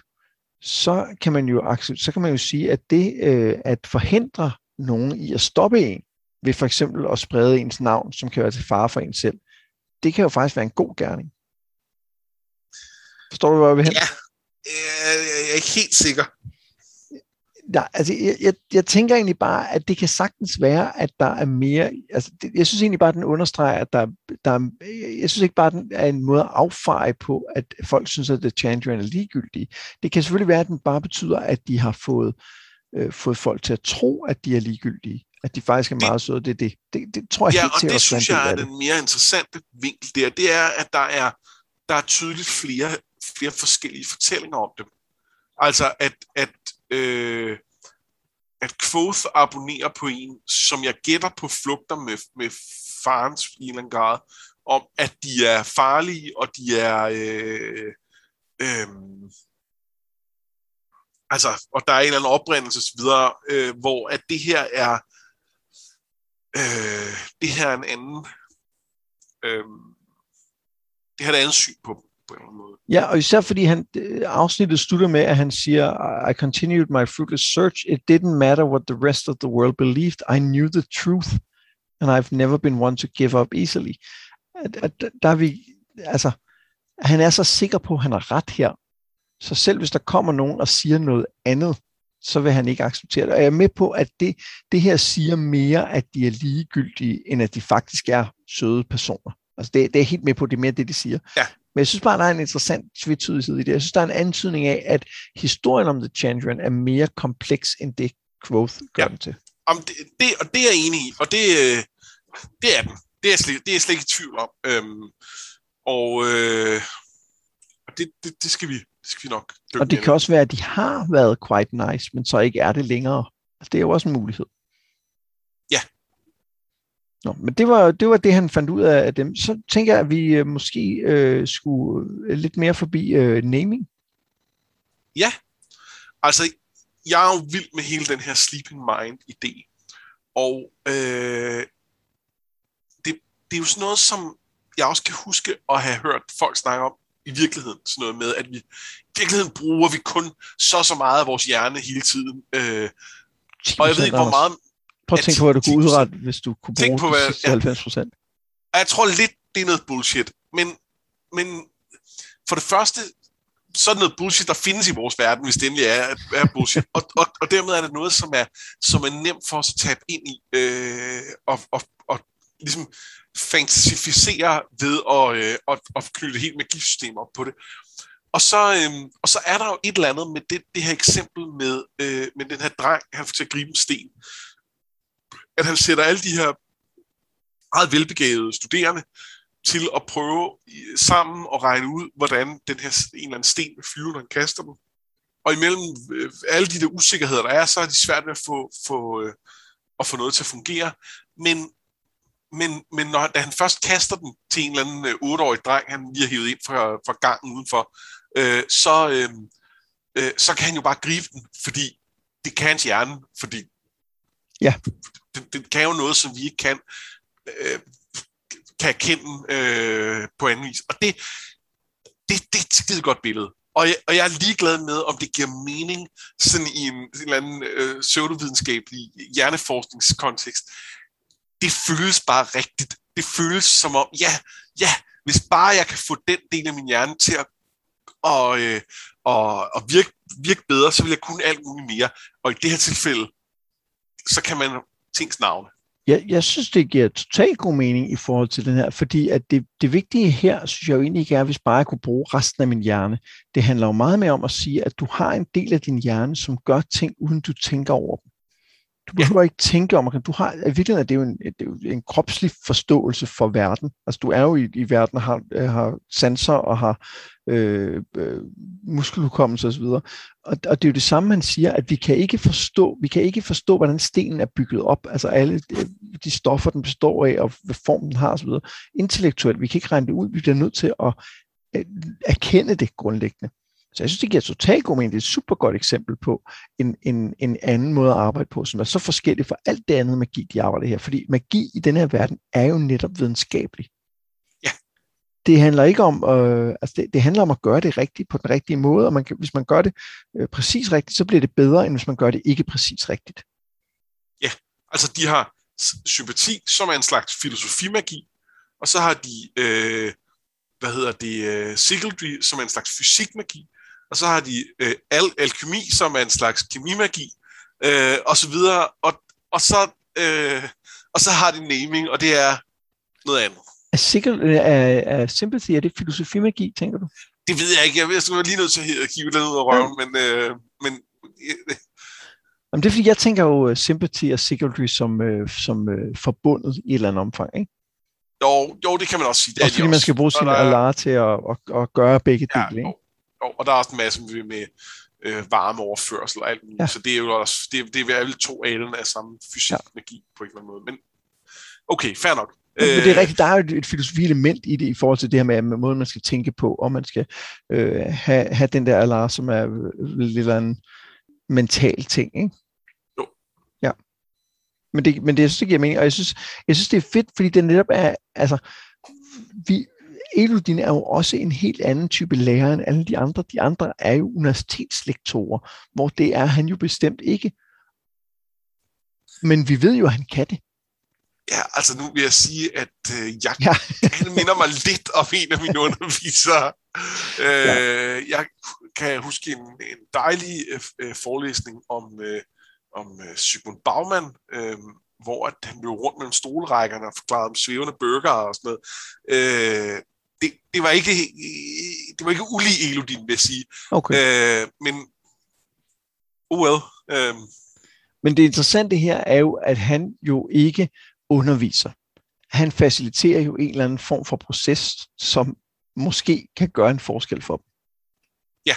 så kan man jo, så kan man jo sige, at det øh, at forhindre nogen i at stoppe en, ved for eksempel at sprede ens navn, som kan være til fare for en selv, det kan jo faktisk være en god gerning. Forstår du, hvor jeg vil hen? Ja, øh, jeg er ikke helt sikker nej, altså, jeg, jeg, jeg tænker egentlig bare, at det kan sagtens være, at der er mere... Altså, det, jeg synes egentlig bare, at den understreger, at der, der er, jeg synes ikke bare, at den er en måde at affeje på, at folk synes, at The Chandrian er ligegyldige. Det kan selvfølgelig være, at den bare betyder, at de har fået, øh, fået folk til at tro, at de er ligegyldige. At de faktisk er det, meget søde. Det, det, det, det tror jeg ja, helt og det synes jeg er den mere interessante vinkel der. Det er, at der er, der er tydeligt flere, flere forskellige fortællinger om dem. Altså, at, at øh, at Quoth abonnerer på en, som jeg gætter på flugter med, med farens i en eller anden grad, om at de er farlige, og de er... Øh, øh, altså, og der er en eller anden oprindelse videre, øh, hvor at det her er øh, det her er en anden øh, det her er et andet syn på dem på en eller anden måde. Ja, og især fordi han, afsnittet slutter med, at han siger, I continued my fruitless search. It didn't matter what the rest of the world believed. I knew the truth, and I've never been one to give up easily. At, at, der er vi, altså, han er så sikker på, at han har ret her. Så selv hvis der kommer nogen og siger noget andet, så vil han ikke acceptere det. Og jeg er med på, at det, det her siger mere, at de er ligegyldige, end at de faktisk er søde personer. Altså det, det er helt med på, det er mere det, de siger. Ja. Men jeg synes bare, der er en interessant tvetydighed i det. Jeg synes, der er en antydning af, at historien om The Chandrian er mere kompleks, end det Quoth gør ja. den til. Om det, det, og det er jeg enig i, og det, øh, det er den. Det er, slet, det er slet ikke i tvivl om. Øhm, og øh, det, det, det, skal vi, det skal vi nok Og det kan også være, at de har været quite nice, men så ikke er det længere. Altså, det er jo også en mulighed. Nå, men det var, det var det, han fandt ud af, af dem. Så tænker jeg, at vi øh, måske øh, skulle lidt mere forbi øh, naming. Ja, Altså, jeg er jo vild med hele den her sleeping mind-idé. Og øh, det, det er jo sådan noget, som jeg også kan huske at have hørt folk snakke om i virkeligheden. Sådan noget med, at vi i virkeligheden bruger vi kun så så meget af vores hjerne hele tiden. Øh, og jeg ved ikke, hvor meget... Prøv at tænke på, hvad du kunne udrette, hvis du kunne bruge på, hvad, ja, 90 procent. Jeg tror lidt, det er noget bullshit. Men, men for det første, sådan noget bullshit, der findes i vores verden, hvis det endelig er, er bullshit. Og, og, og dermed er det noget, som er, som er nemt for os at tabe ind i, øh, og, og, og ligesom fantasificere ved at, øh, at, at knytte helt magisystem op på det. Og så, øh, og så er der jo et eller andet med det, det her eksempel med, øh, med den her dreng, han får til at gribe en sten. At han sætter alle de her meget velbegavede studerende til at prøve sammen at regne ud, hvordan den her en eller anden sten vil flyve, når han kaster dem. Og imellem øh, alle de der usikkerheder, der er, så er det svært ved at få, få, øh, at få noget til at fungere. Men, men, men når, da han først kaster den til en eller anden øh, 8-årig dreng, han lige har hævet ind fra, fra gangen udenfor, øh, så, øh, øh, så kan han jo bare gribe den, fordi det kan hans hjerne, fordi ja. det, den kan jo noget, som vi ikke kan. Øh, kan erkende øh, på anden vis. Og det, det, det er et skide godt billede. Og jeg, og jeg er ligeglad med, om det giver mening sådan i en, en eller anden øh, pseudovidenskabelig hjerneforskningskontekst. Det føles bare rigtigt. Det føles som om, ja, ja, hvis bare jeg kan få den del af min hjerne til at og, øh, og, og virke, virke bedre, så vil jeg kunne alt muligt mere. Og i det her tilfælde, så kan man tings navne. Jeg, jeg synes, det giver totalt god mening i forhold til den her, fordi at det, det vigtige her, synes jeg jo egentlig ikke er, hvis bare jeg kunne bruge resten af min hjerne. Det handler jo meget mere om at sige, at du har en del af din hjerne, som gør ting, uden du tænker over dem. Du behøver ikke tænke om, du har, i virkeligheden er det jo en, det er jo en kropslig forståelse for verden. Altså du er jo i, i verden og har, har sanser og har øh, øh, muskelhukommelse osv. Og, og det er jo det samme, man siger, at vi kan ikke forstå, vi kan ikke forstå, hvordan stenen er bygget op, altså alle de stoffer, den består af, og hvad form den har osv. Intellektuelt, vi kan ikke regne det ud, vi bliver nødt til at øh, erkende det grundlæggende. Så jeg synes, det giver totalt god mening. Det er et super godt eksempel på en, en, en anden måde at arbejde på, som er så forskellig fra alt det andet magi, de arbejder her. Fordi magi i den her verden er jo netop videnskabelig det handler ikke om, øh, altså det, det handler om at gøre det rigtigt på den rigtige måde, og man kan, hvis man gør det øh, præcis rigtigt, så bliver det bedre, end hvis man gør det ikke præcis rigtigt. Ja, altså de har sympati, som er en slags filosofimagi, og så har de, øh, hvad hedder det, øh, Sigildry, som er en slags fysikmagi, og så har de øh, al alkemi, som er en slags kemimagi, øh, og så videre, og, og, så, øh, og så har de naming, og det er noget andet. Er, sikker, er, er sympathy, er det filosofimagi, tænker du? Det ved jeg ikke. Jeg, jeg skulle lige nødt til at kigge den ud af røven, ja. men, øh, men øh. Jamen, det er fordi, jeg tænker jo uh, sympathy og secretary som, uh, som uh, forbundet i et eller andet omfang, ikke? Jo, jo, det kan man også sige. Det også fordi også. man skal bruge sin alar til at, at, at gøre begge ja, dele, ikke? Jo, og der er også en masse med, med øh, varmeoverførsel og alt muligt, ja. så det er jo også, det, det er vel to alen af samme fysik ja. magi på en eller anden måde. Men okay, fair nok. Men det er øh. rigtigt, der er jo et, et filosofi element i det, i forhold til det her med, med måden, man skal tænke på, og man skal øh, have, have den der alar, som er lidt af en mental ting, ikke? Jo. Ja. Men det, men det, jeg synes, det giver mening, og jeg synes, jeg synes, det er fedt, fordi det netop er, altså, vi, Eludin er jo også en helt anden type lærer end alle de andre. De andre er jo universitetslektorer, hvor det er han jo bestemt ikke. Men vi ved jo, at han kan det. Ja, altså nu vil jeg sige, at øh, jeg ja. han minder mig lidt om en af mine undervisere. Øh, ja. Jeg kan huske en, en dejlig øh, forelæsning om, øh, om øh, Sigmund Baumann, øh, hvor at han løb rundt mellem stolrækkerne og forklarede om svævende burger og sådan noget. Øh, det, det, var ikke, det var ikke ulig Elodin, vil jeg sige. Okay. Øh, men, oh well. Øh, men det interessante her er jo, at han jo ikke underviser. Han faciliterer jo en eller anden form for proces, som måske kan gøre en forskel for dem. Ja.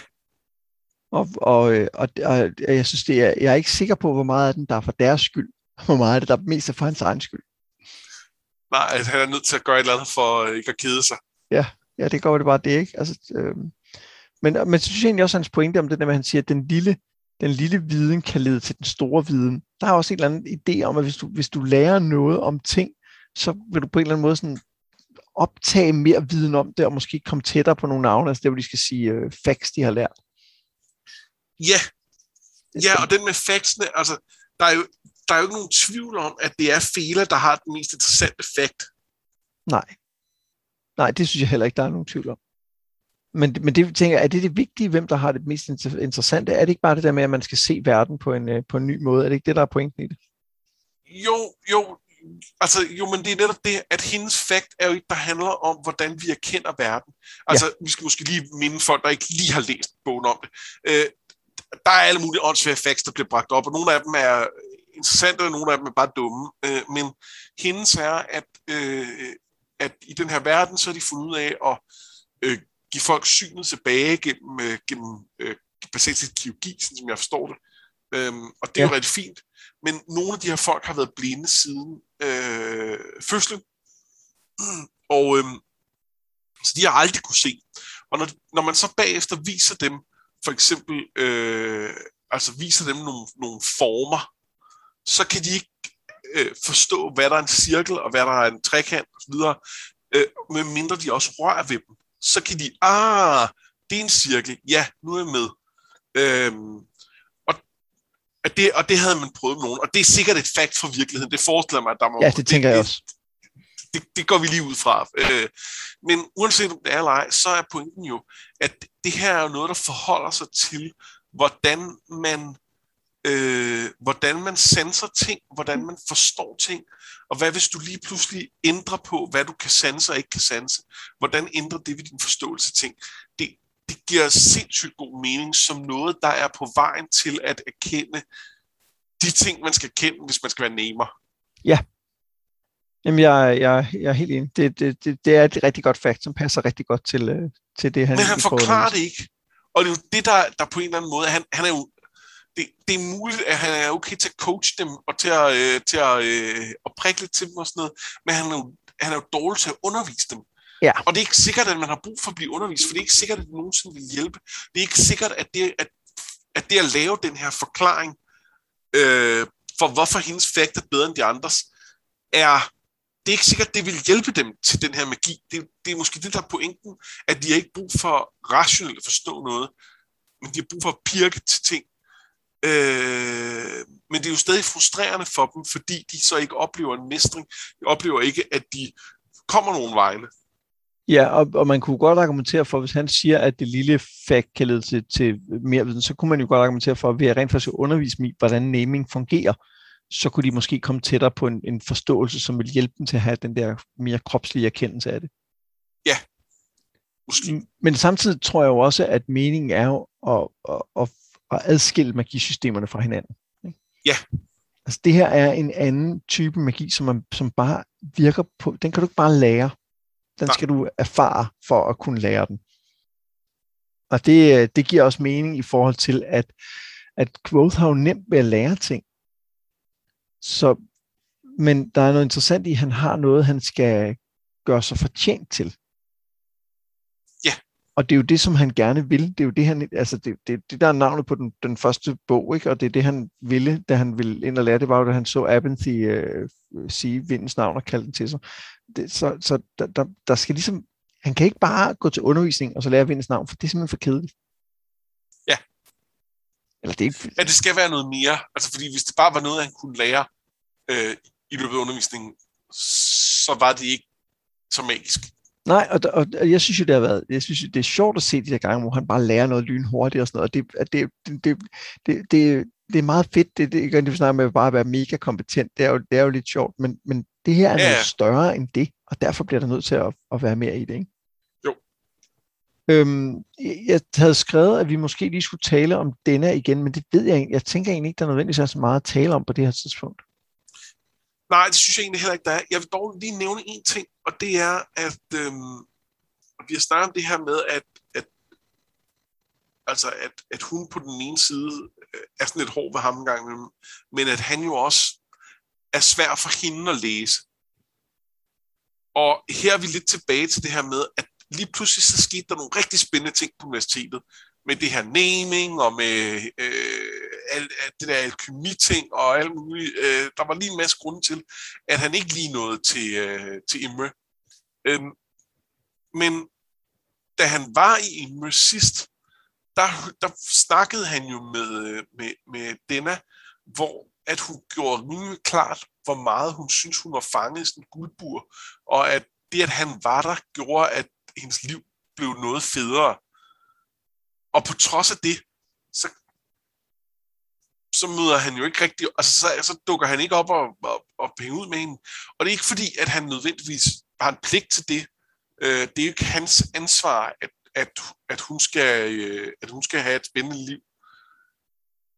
Og, og, og, og jeg synes, det er, jeg er ikke sikker på, hvor meget af den, der er for deres skyld, og hvor meget af det, der er mest er for hans egen skyld. Nej, at han er nødt til at gøre et eller andet for øh, ikke at kede sig. Ja, ja det går det bare det, ikke? Altså, øh, men, men så synes jeg egentlig også hans pointe om det der med, at han siger, at den lille den lille viden kan lede til den store viden. Der er også en eller anden idé om, at hvis du, hvis du lærer noget om ting, så vil du på en eller anden måde sådan optage mere viden om det, og måske komme tættere på nogle navne, altså det, hvor de skal sige uh, facts, de har lært. Ja, ja og den med factsene, altså, der er, jo, der er jo ikke nogen tvivl om, at det er Fela, der har den mest interessante fact. Nej. Nej, det synes jeg heller ikke, der er nogen tvivl om. Men, men det tænker jeg, er det det vigtige, hvem der har det mest interessante? Er det ikke bare det der med, at man skal se verden på en, øh, på en ny måde? Er det ikke det, der er pointen i det? Jo, jo, altså, jo, men det er netop det, at hendes fakt er jo ikke, der handler om, hvordan vi erkender verden. Altså, ja. vi skal måske lige minde folk, der ikke lige har læst bogen om det. Øh, der er alle mulige åndsvære facts, der bliver bragt op, og nogle af dem er interessante, og nogle af dem er bare dumme. Øh, men hendes er, at, øh, at i den her verden, så er de fundet ud af at øh, give folk synet tilbage gennem, øh, gennem øh, basalt kirurgi, sådan som jeg forstår det. Øhm, og det er ja. jo rigtig fint. Men nogle af de her folk har været blinde siden øh, fødslen. Og øh, så de har aldrig kunne se. Og når, når man så bagefter viser dem, for eksempel, øh, altså viser dem nogle, nogle former, så kan de ikke øh, forstå, hvad der er en cirkel, og hvad der er en trekant osv., øh, medmindre de også rører ved dem så kan de, ah, det er en cirkel, ja, nu er jeg med. Øhm, og, og, det, og det havde man prøvet med nogen, og det er sikkert et fakt fra virkeligheden, det forestiller mig, at der må... Ja, det tænker det, jeg også. Det, det, går vi lige ud fra. Øh, men uanset om det er eller ej, så er pointen jo, at det her er jo noget, der forholder sig til, hvordan man øh, hvordan man sanser ting, hvordan man forstår ting, og hvad hvis du lige pludselig ændrer på, hvad du kan sanse og ikke kan sanse? Hvordan ændrer det ved din forståelse ting? Det, det giver sindssygt god mening som noget, der er på vejen til at erkende de ting, man skal kende, hvis man skal være nemer. Ja. Jamen, jeg, jeg, jeg er helt enig. Det, det, det, det er et rigtig godt fakt, som passer rigtig godt til, øh, til det, han Men han forklarer det ikke. Og det er jo det, der, der på en eller anden måde, han, han er jo det, det er muligt, at han er okay til at coach dem, og til at, øh, til at, øh, at prikke lidt til dem og sådan noget, men han er jo, han er jo dårlig til at undervise dem. Ja. Og det er ikke sikkert, at man har brug for at blive undervist, for det er ikke sikkert, at det nogensinde vil hjælpe. Det er ikke sikkert, at det, at, at, det at lave den her forklaring øh, for, hvorfor hendes fakt er bedre end de andres, er, det er ikke sikkert, det vil hjælpe dem til den her magi. Det, det er måske det, der er pointen, at de har ikke brug for rationelt at forstå noget, men de har brug for at pirke til ting, Øh, men det er jo stadig frustrerende for dem, fordi de så ikke oplever en mestring. De oplever ikke, at de kommer nogen vegne. Ja, og, og man kunne godt argumentere for, hvis han siger, at det lille fakt kan lede til, til mere viden, så kunne man jo godt argumentere for, at ved at rent faktisk undervise dem i, hvordan naming fungerer, så kunne de måske komme tættere på en, en forståelse, som vil hjælpe dem til at have den der mere kropslige erkendelse af det. Ja. Måske. Men samtidig tror jeg jo også, at meningen er jo at, at, at at adskille magisystemerne fra hinanden. Ikke? Ja. Altså det her er en anden type magi, som, man, som bare virker på, den kan du ikke bare lære. Den Nej. skal du erfare for at kunne lære den. Og det, det giver også mening i forhold til, at, at growth har jo nemt ved at lære ting. Så, men der er noget interessant i, at han har noget, han skal gøre sig fortjent til. Og det er jo det, som han gerne vil. Det er jo det, han, altså det, det, det der er navnet på den, den første bog, ikke? og det er det, han ville, da han ville ind og lære. Det var jo, da han så Abenthy øh, sige vindens navn og kalde den til sig. Det, så så der, der, der skal ligesom, han kan ikke bare gå til undervisning og så lære vindens navn, for det er simpelthen for kedeligt. Ja. Eller det er ikke... Ja, det skal være noget mere. Altså, fordi hvis det bare var noget, han kunne lære øh, i løbet af undervisningen, så var det ikke så magisk. Nej, og, og, og jeg synes jo, det har været, jeg synes, det er sjovt at se de der gange, hvor han bare lærer noget lynhurtigt og sådan noget. Og det, det, det, det, det, det, er meget fedt, det, det, det, det snakker med bare at være mega kompetent. Det er jo, det er jo lidt sjovt, men, men det her er ja. noget større end det, og derfor bliver der nødt til at, at være mere i det, ikke? Jo. Øhm, jeg havde skrevet, at vi måske lige skulle tale om denne igen, men det ved jeg ikke. Jeg tænker egentlig ikke, der er nødvendigvis så meget at tale om på det her tidspunkt. Nej, det synes jeg egentlig heller ikke, der er. Jeg vil dog lige nævne en ting, og det er, at øhm, vi har snakket om det her med, at, at, altså at, at hun på den ene side øh, er sådan lidt hård ved ham en gang men at han jo også er svær for hende at læse. Og her er vi lidt tilbage til det her med, at lige pludselig så skete der nogle rigtig spændende ting på universitetet, med det her naming og med øh, al, al, det der alkemi-ting og alt muligt. Øh, der var lige en masse grunde til, at han ikke lige nåede til, øh, til Imre. Øh, men da han var i Imre sidst, der, der snakkede han jo med, øh, med, med Denna, hvor at hun gjorde rimelig klart, hvor meget hun synes, hun var fanget i sådan en guldbur, og at det, at han var der, gjorde, at hendes liv blev noget federe. Og på trods af det, så, så møder han jo ikke rigtig, altså så, så dukker han ikke op og, og, og penge ud med hende. Og det er ikke fordi, at han nødvendigvis har en pligt til det. Øh, det er jo ikke hans ansvar, at, at, at, hun skal, øh, at hun skal have et spændende liv.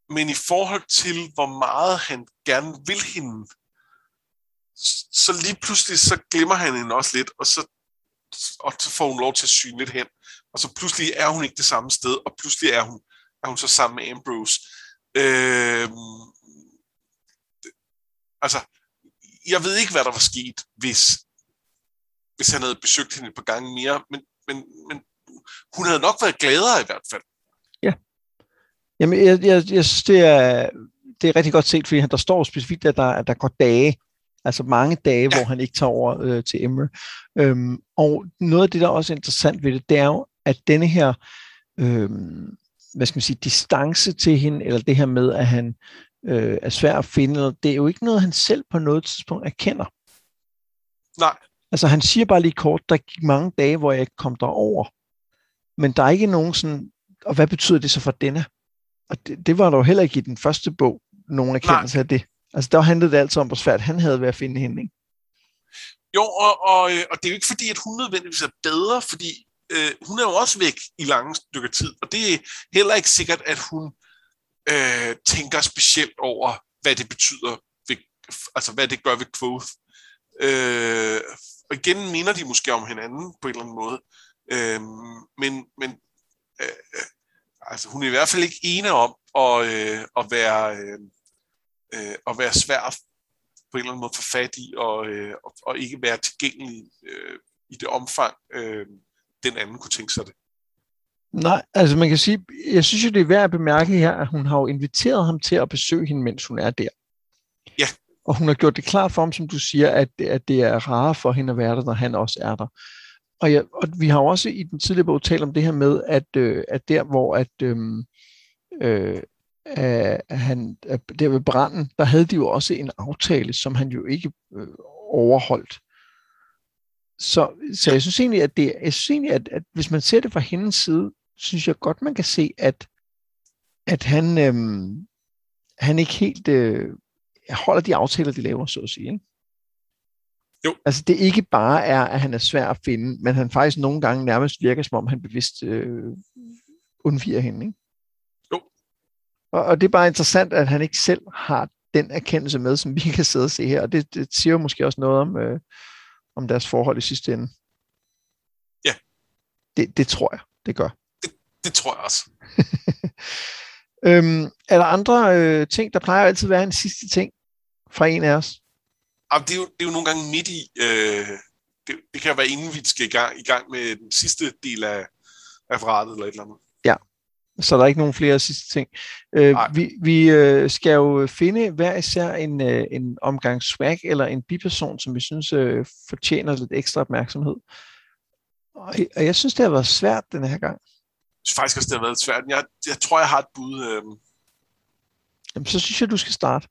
Men i forhold til, hvor meget han gerne vil hende, så lige pludselig så glemmer han hende også lidt, og så, og så får hun lov til at syne lidt hen. Og så pludselig er hun ikke det samme sted, og pludselig er hun, er hun så sammen med Ambrose. Øh, altså, jeg ved ikke, hvad der var sket, hvis, hvis han havde besøgt hende et par gange mere, men, men, men hun havde nok været gladere i hvert fald. Ja. Jamen, jeg, jeg, jeg synes, det er, det er rigtig godt set, fordi der står specifikt, at der, at der går dage, altså mange dage, ja. hvor han ikke tager over øh, til Emre. Øhm, og noget af det, der er også interessant ved det, det er jo, at denne her, øhm, hvad skal man sige, distance til hende, eller det her med, at han øh, er svær at finde, det er jo ikke noget, han selv på noget tidspunkt erkender. Nej. Altså han siger bare lige kort, der gik mange dage, hvor jeg ikke kom derover. Men der er ikke nogen sådan, og hvad betyder det så for denne? Og det, det var der jo heller ikke i den første bog, nogen erkendelse af det. Altså der handlede det altid om, hvor svært han havde ved at finde hende, ikke? Jo, og, og, og det er jo ikke fordi, at hun nødvendigvis er bedre, fordi øh, hun er jo også væk i lange stykker tid, og det er heller ikke sikkert, at hun øh, tænker specielt over, hvad det betyder, ved, altså hvad det gør ved Quoth. Øh, og igen minder de måske om hinanden på en eller anden måde. Øh, men men øh, altså, hun er i hvert fald ikke ene om at, øh, at være øh, øh, at være svær på en eller anden måde for fat i og, øh, og, og ikke være tilgængelig øh, i det omfang øh, den anden kunne tænke sig det. Nej, altså man kan sige, jeg synes jo, det er værd at bemærke her, at hun har jo inviteret ham til at besøge hende, mens hun er der. Ja. Og hun har gjort det klart for ham, som du siger, at, at det er rare for hende at være der, når han også er der. Og, ja, og vi har også i den tidligere bog talt om det her med, at, øh, at der hvor at, øh, øh, at han, der ved branden, der havde de jo også en aftale, som han jo ikke øh, overholdt. Så, så jeg synes egentlig, at, det, jeg synes egentlig at, at hvis man ser det fra hendes side, synes jeg godt, man kan se, at, at han, øhm, han ikke helt øh, holder de aftaler, de laver, så at sige. Ikke? Jo. Altså det ikke bare er, at han er svær at finde, men han faktisk nogle gange nærmest virker, som om han bevidst øh, undviger hende. Ikke? Jo. Og, og det er bare interessant, at han ikke selv har den erkendelse med, som vi kan sidde og se her. Og det, det siger jo måske også noget om, øh, om deres forhold i sidste ende. Ja. Det, det tror jeg, det gør. Det, det tror jeg også. øhm, er der andre øh, ting, der plejer altid at være en sidste ting fra en af os? Jamen, det, er jo, det er jo nogle gange midt i, øh, det, det kan være inden vi skal i gang, i gang med den sidste del af referatet eller et eller andet. Så der er ikke nogen flere sidste ting. Øh, vi vi øh, skal jo finde hver især en, øh, en omgang swag eller en biperson, som vi synes øh, fortjener lidt ekstra opmærksomhed. Og, og jeg synes, det har været svært den her gang. Jeg synes faktisk også, det har været svært. Jeg, jeg tror, jeg har et bud. Øh... Jamen, så synes jeg, du skal starte.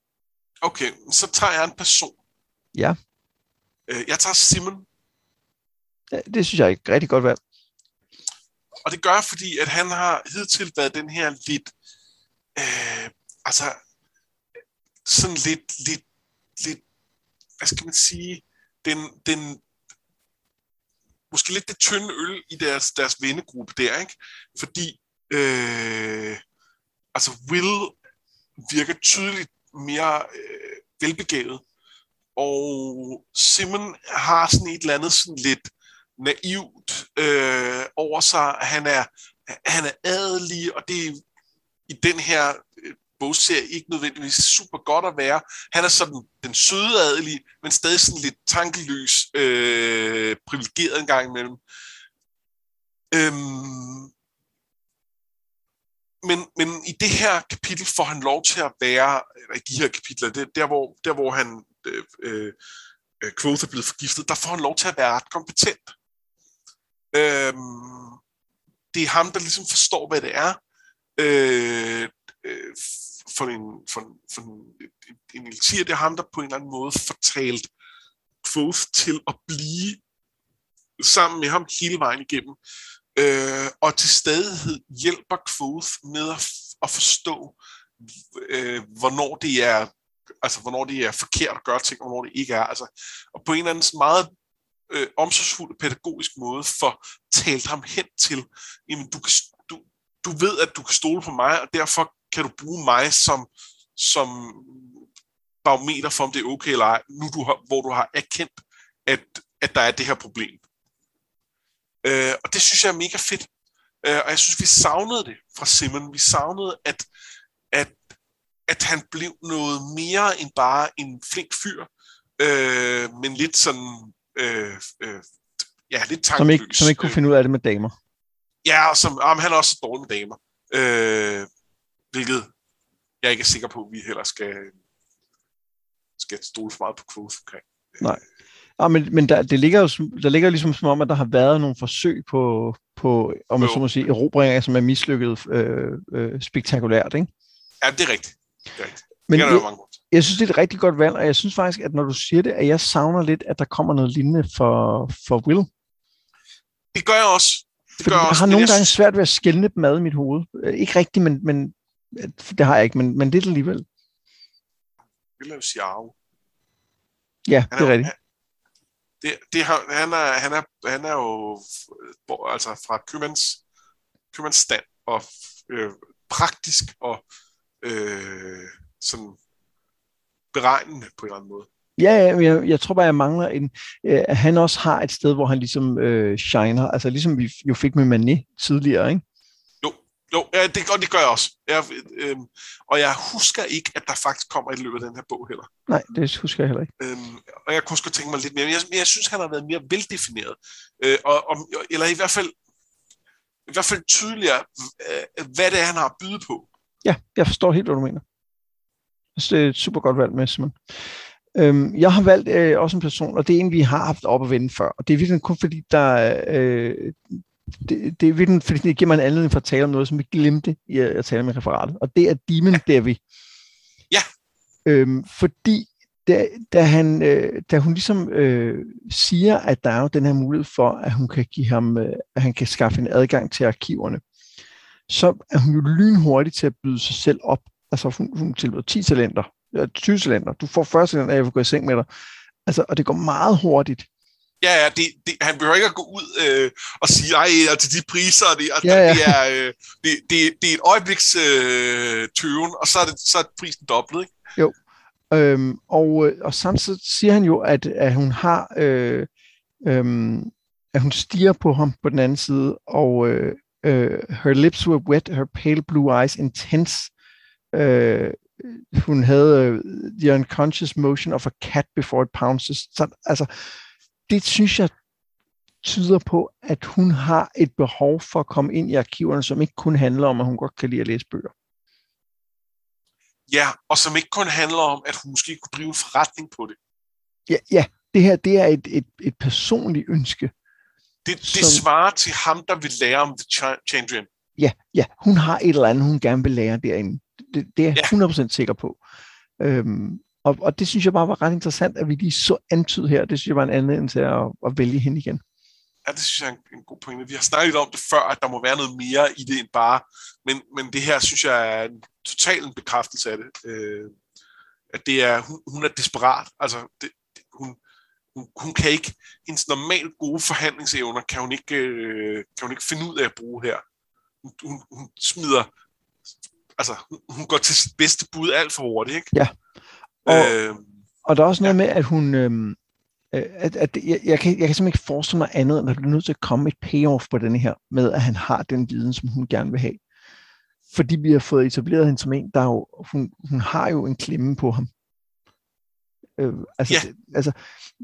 Okay, så tager jeg en person. Ja. Øh, jeg tager Simon. Ja, det synes jeg er et rigtig godt valg. Og det gør jeg, fordi at han har hidtil været den her lidt, øh, altså sådan lidt, lidt, lidt, hvad skal man sige, den, den, måske lidt det tynde øl i deres, deres vennegruppe der, ikke? Fordi, øh, altså Will virker tydeligt mere øh, velbegavet, og Simon har sådan et eller andet sådan lidt naivt øh, over sig. Han er, han er adelig, og det er i den her øh, bogserie ikke nødvendigvis super godt at være. Han er sådan den søde adelige, men stadig sådan lidt tankeløs, øh, privilegeret en gang imellem. Øhm, men, men i det her kapitel får han lov til at være, eller i de her kapitler, det, der, hvor, der hvor han, øh, øh, øh Quoth er blevet forgiftet, der får han lov til at være ret kompetent. Øh, det er ham, der ligesom forstår, hvad det er, øh, øh, for en, for, for en, en det er ham, der på en eller anden måde fortalt Quoth til at blive sammen med ham hele vejen igennem. Øh, og til stadighed hjælper Quoth med at, at forstå, øh, hvornår det er altså hvornår det er forkert at gøre ting, og hvornår det ikke er. Altså, og på en eller anden meget øh, omsorgsfuld pædagogisk måde for talt ham hen til, jamen du, kan, du, du ved, at du kan stole på mig, og derfor kan du bruge mig som, som barometer for, om det er okay eller ej, nu du har, hvor du har erkendt, at, at der er det her problem. Øh, og det synes jeg er mega fedt. Øh, og jeg synes, vi savnede det fra Simon. Vi savnede, at, at, at han blev noget mere end bare en flink fyr, øh, men lidt sådan, øh, øh, ja, lidt tankeløs. Som ikke, som ikke kunne finde ud af det med damer. Ja, og som, jamen, han er også dårlig med damer. Øh, hvilket jeg ikke er sikker på, at vi heller skal, skal stole for meget på Quoth omkring. Nej. Ja, men, men der, det ligger jo, der ligger ligesom som om, at der har været nogle forsøg på, på om man så må sige, erobringer, som er mislykket øh, øh, spektakulært, ikke? Ja, det er rigtigt. Det er rigtigt. Men det jeg, jeg synes, det er et rigtig godt valg, og jeg synes faktisk, at når du siger det, at jeg savner lidt, at der kommer noget lignende for, for Will. Det gør jeg også. Det gør jeg, jeg også, har nogle jeg... gange svært ved at skælne dem ad i mit hoved. Ikke rigtigt, men, men det har jeg ikke, men, men det alligevel. Will er jo. Ja, det er, er rigtigt. Han, det, det han, er, han, er, han er jo altså fra købmands, købmands stand og øh, praktisk og øh, sådan beregnende på en eller anden måde. Ja, jeg, jeg tror bare, jeg mangler en... Øh, at han også har et sted, hvor han ligesom øh, shiner. Altså ligesom vi jo fik med Manet tidligere, ikke? Jo, jo ja, det, og det gør jeg også. Jeg, øh, og jeg husker ikke, at der faktisk kommer et løb af den her bog heller. Nej, det husker jeg heller ikke. Øhm, og jeg kunne også tænke mig lidt mere. Men jeg, jeg synes, han har været mere veldefineret. Øh, og, og, eller i hvert fald i hvert fald tydeligere, øh, hvad det er, han har at byde på. Ja, jeg forstår helt, hvad du mener. Det er et super godt valg med, Simon. Øhm, jeg har valgt øh, også en person, og det er en, vi har haft op at vende før. Og det er virkelig kun fordi, der, øh, det, det er virkelig fordi, det giver mig en anledning for at tale om noget, som vi glemte i at, at tale med referatet. Og det er Demon. Devi. Ja. Øhm, fordi da, da, han, øh, da hun ligesom øh, siger, at der er jo den her mulighed for, at hun kan give ham, øh, at han kan skaffe en adgang til arkiverne, så er hun jo lynhurtig til at byde sig selv op. Altså hun, hun tilbyder 10 talenter, 20 talenter. Du får 40 talenter, jeg vil gå i seng med dig. Altså, og det går meget hurtigt. Ja, ja, det, det, han behøver ikke at gå ud øh, og sige, ej, altså de priser, det, altså, Ja, ja. det, er, øh, det, det, det er et øjebliks øh, tøven, og så er, det, så er prisen dobbelt, ikke? Jo. Øhm, og, øh, og samtidig siger han jo, at, at hun har, øh, øh, at hun stiger på ham på den anden side, og øh, øh, her lips were wet, her pale blue eyes intense. Øh, hun havde øh, the unconscious motion of a cat before it pounces. Så, altså, det synes jeg tyder på, at hun har et behov for at komme ind i arkiverne, som ikke kun handler om, at hun godt kan lide at læse bøger. Ja, og som ikke kun handler om, at hun måske kunne drive en forretning på det. Ja, ja det her det er et, et, et personligt ønske. Det, det som... svarer til ham, der vil lære om The Chandrian. Ja, ja, hun har et eller andet, hun gerne vil lære derinde. Det, det er jeg Ja. 100% sikker på. Øhm, og, og det synes jeg bare var ret interessant, at vi lige så antyd her. Det synes jeg var en anledning til at, at vælge hende igen. Ja, det synes jeg er en, en god pointe. Vi har snakket om det før, at der må være noget mere i det end bare. Men, men det her synes jeg er en total en bekræftelse af det. Øh, at det er, hun, hun er desperat. Altså, det, det, hun, hun, hun kan ikke, hendes normalt gode forhandlingsevner kan hun ikke, øh, kan hun ikke finde ud af at bruge her. Hun, hun, hun smider, altså, hun, går til sit bedste bud alt for hurtigt, ikke? Ja. Og- øh, Og der er også noget med, at hun... Øhm, øh, at, at jeg, jeg, kan, jeg kan simpelthen ikke forestille mig andet, end at der nødt til at komme et payoff på denne her, med at han har den viden, som hun gerne vil have. Fordi vi har fået etableret hende som en, der er jo, hun, hun har jo en klemme på ham. Øh, altså, Ja. det, altså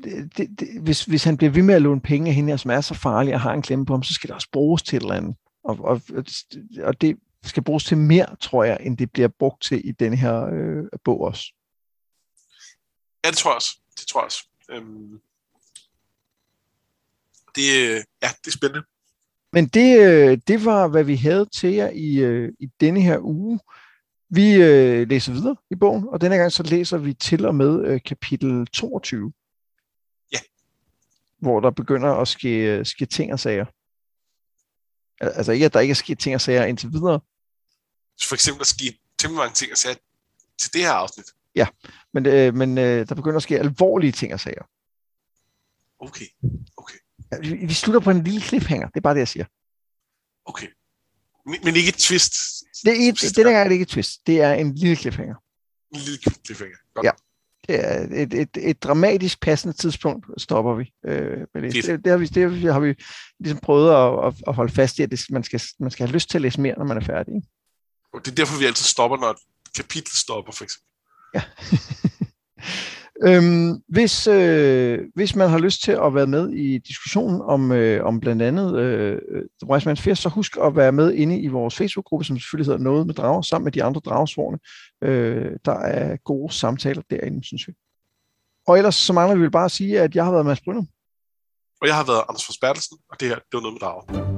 det, det, det, hvis, hvis han bliver ved med at låne penge af hende her, som er så farlig og har en klemme på ham, så skal det også bruges til et eller andet. Og, og, og det, skal bruges til mere, tror jeg, end det bliver brugt til i denne her øh, bog også. Ja, det tror jeg også. Det tror jeg også. Øhm, det, ja, det er spændende. Men det, øh, det var, hvad vi havde til jer i, øh, i denne her uge. Vi øh, læser videre i bogen, og denne gang så læser vi til og med øh, kapitel 22. Ja. Hvor der begynder at ske, øh, ske ting og sager. Altså ikke, at der ikke er sket ting og sager indtil videre. For eksempel, der sker temmelig mange ting og sager til det her afsnit. Ja, men, øh, men øh, der begynder at ske alvorlige ting og sager. Okay, okay. Ja, vi, vi slutter på en lille cliffhanger, det er bare det, jeg siger. Okay. Men, men ikke et twist? Det er, ikke, det er ikke et twist, det er en lille cliffhanger. En lille cliffhanger, godt. Ja. Det er et, et, et dramatisk passende tidspunkt, stopper vi. Øh, med det. Det, det, har vi, det har vi ligesom prøvet at, at, at holde fast i, at det, man, skal, man skal have lyst til at læse mere, når man er færdig. Og det er derfor, vi altid stopper, når et kapitel stopper, for eksempel. Ja. øhm, hvis, øh, hvis man har lyst til at være med i diskussionen om, øh, om blandt andet øh, øh The Wise Man's Fear, så husk at være med inde i vores Facebook-gruppe, som selvfølgelig hedder Noget med Drager, sammen med de andre dragesvorene. Øh, der er gode samtaler derinde, synes vi. Og ellers så mangler vi bare at sige, at jeg har været Mads Brynum. Og jeg har været Anders Forsbergelsen, og det her, det var Noget med Drager.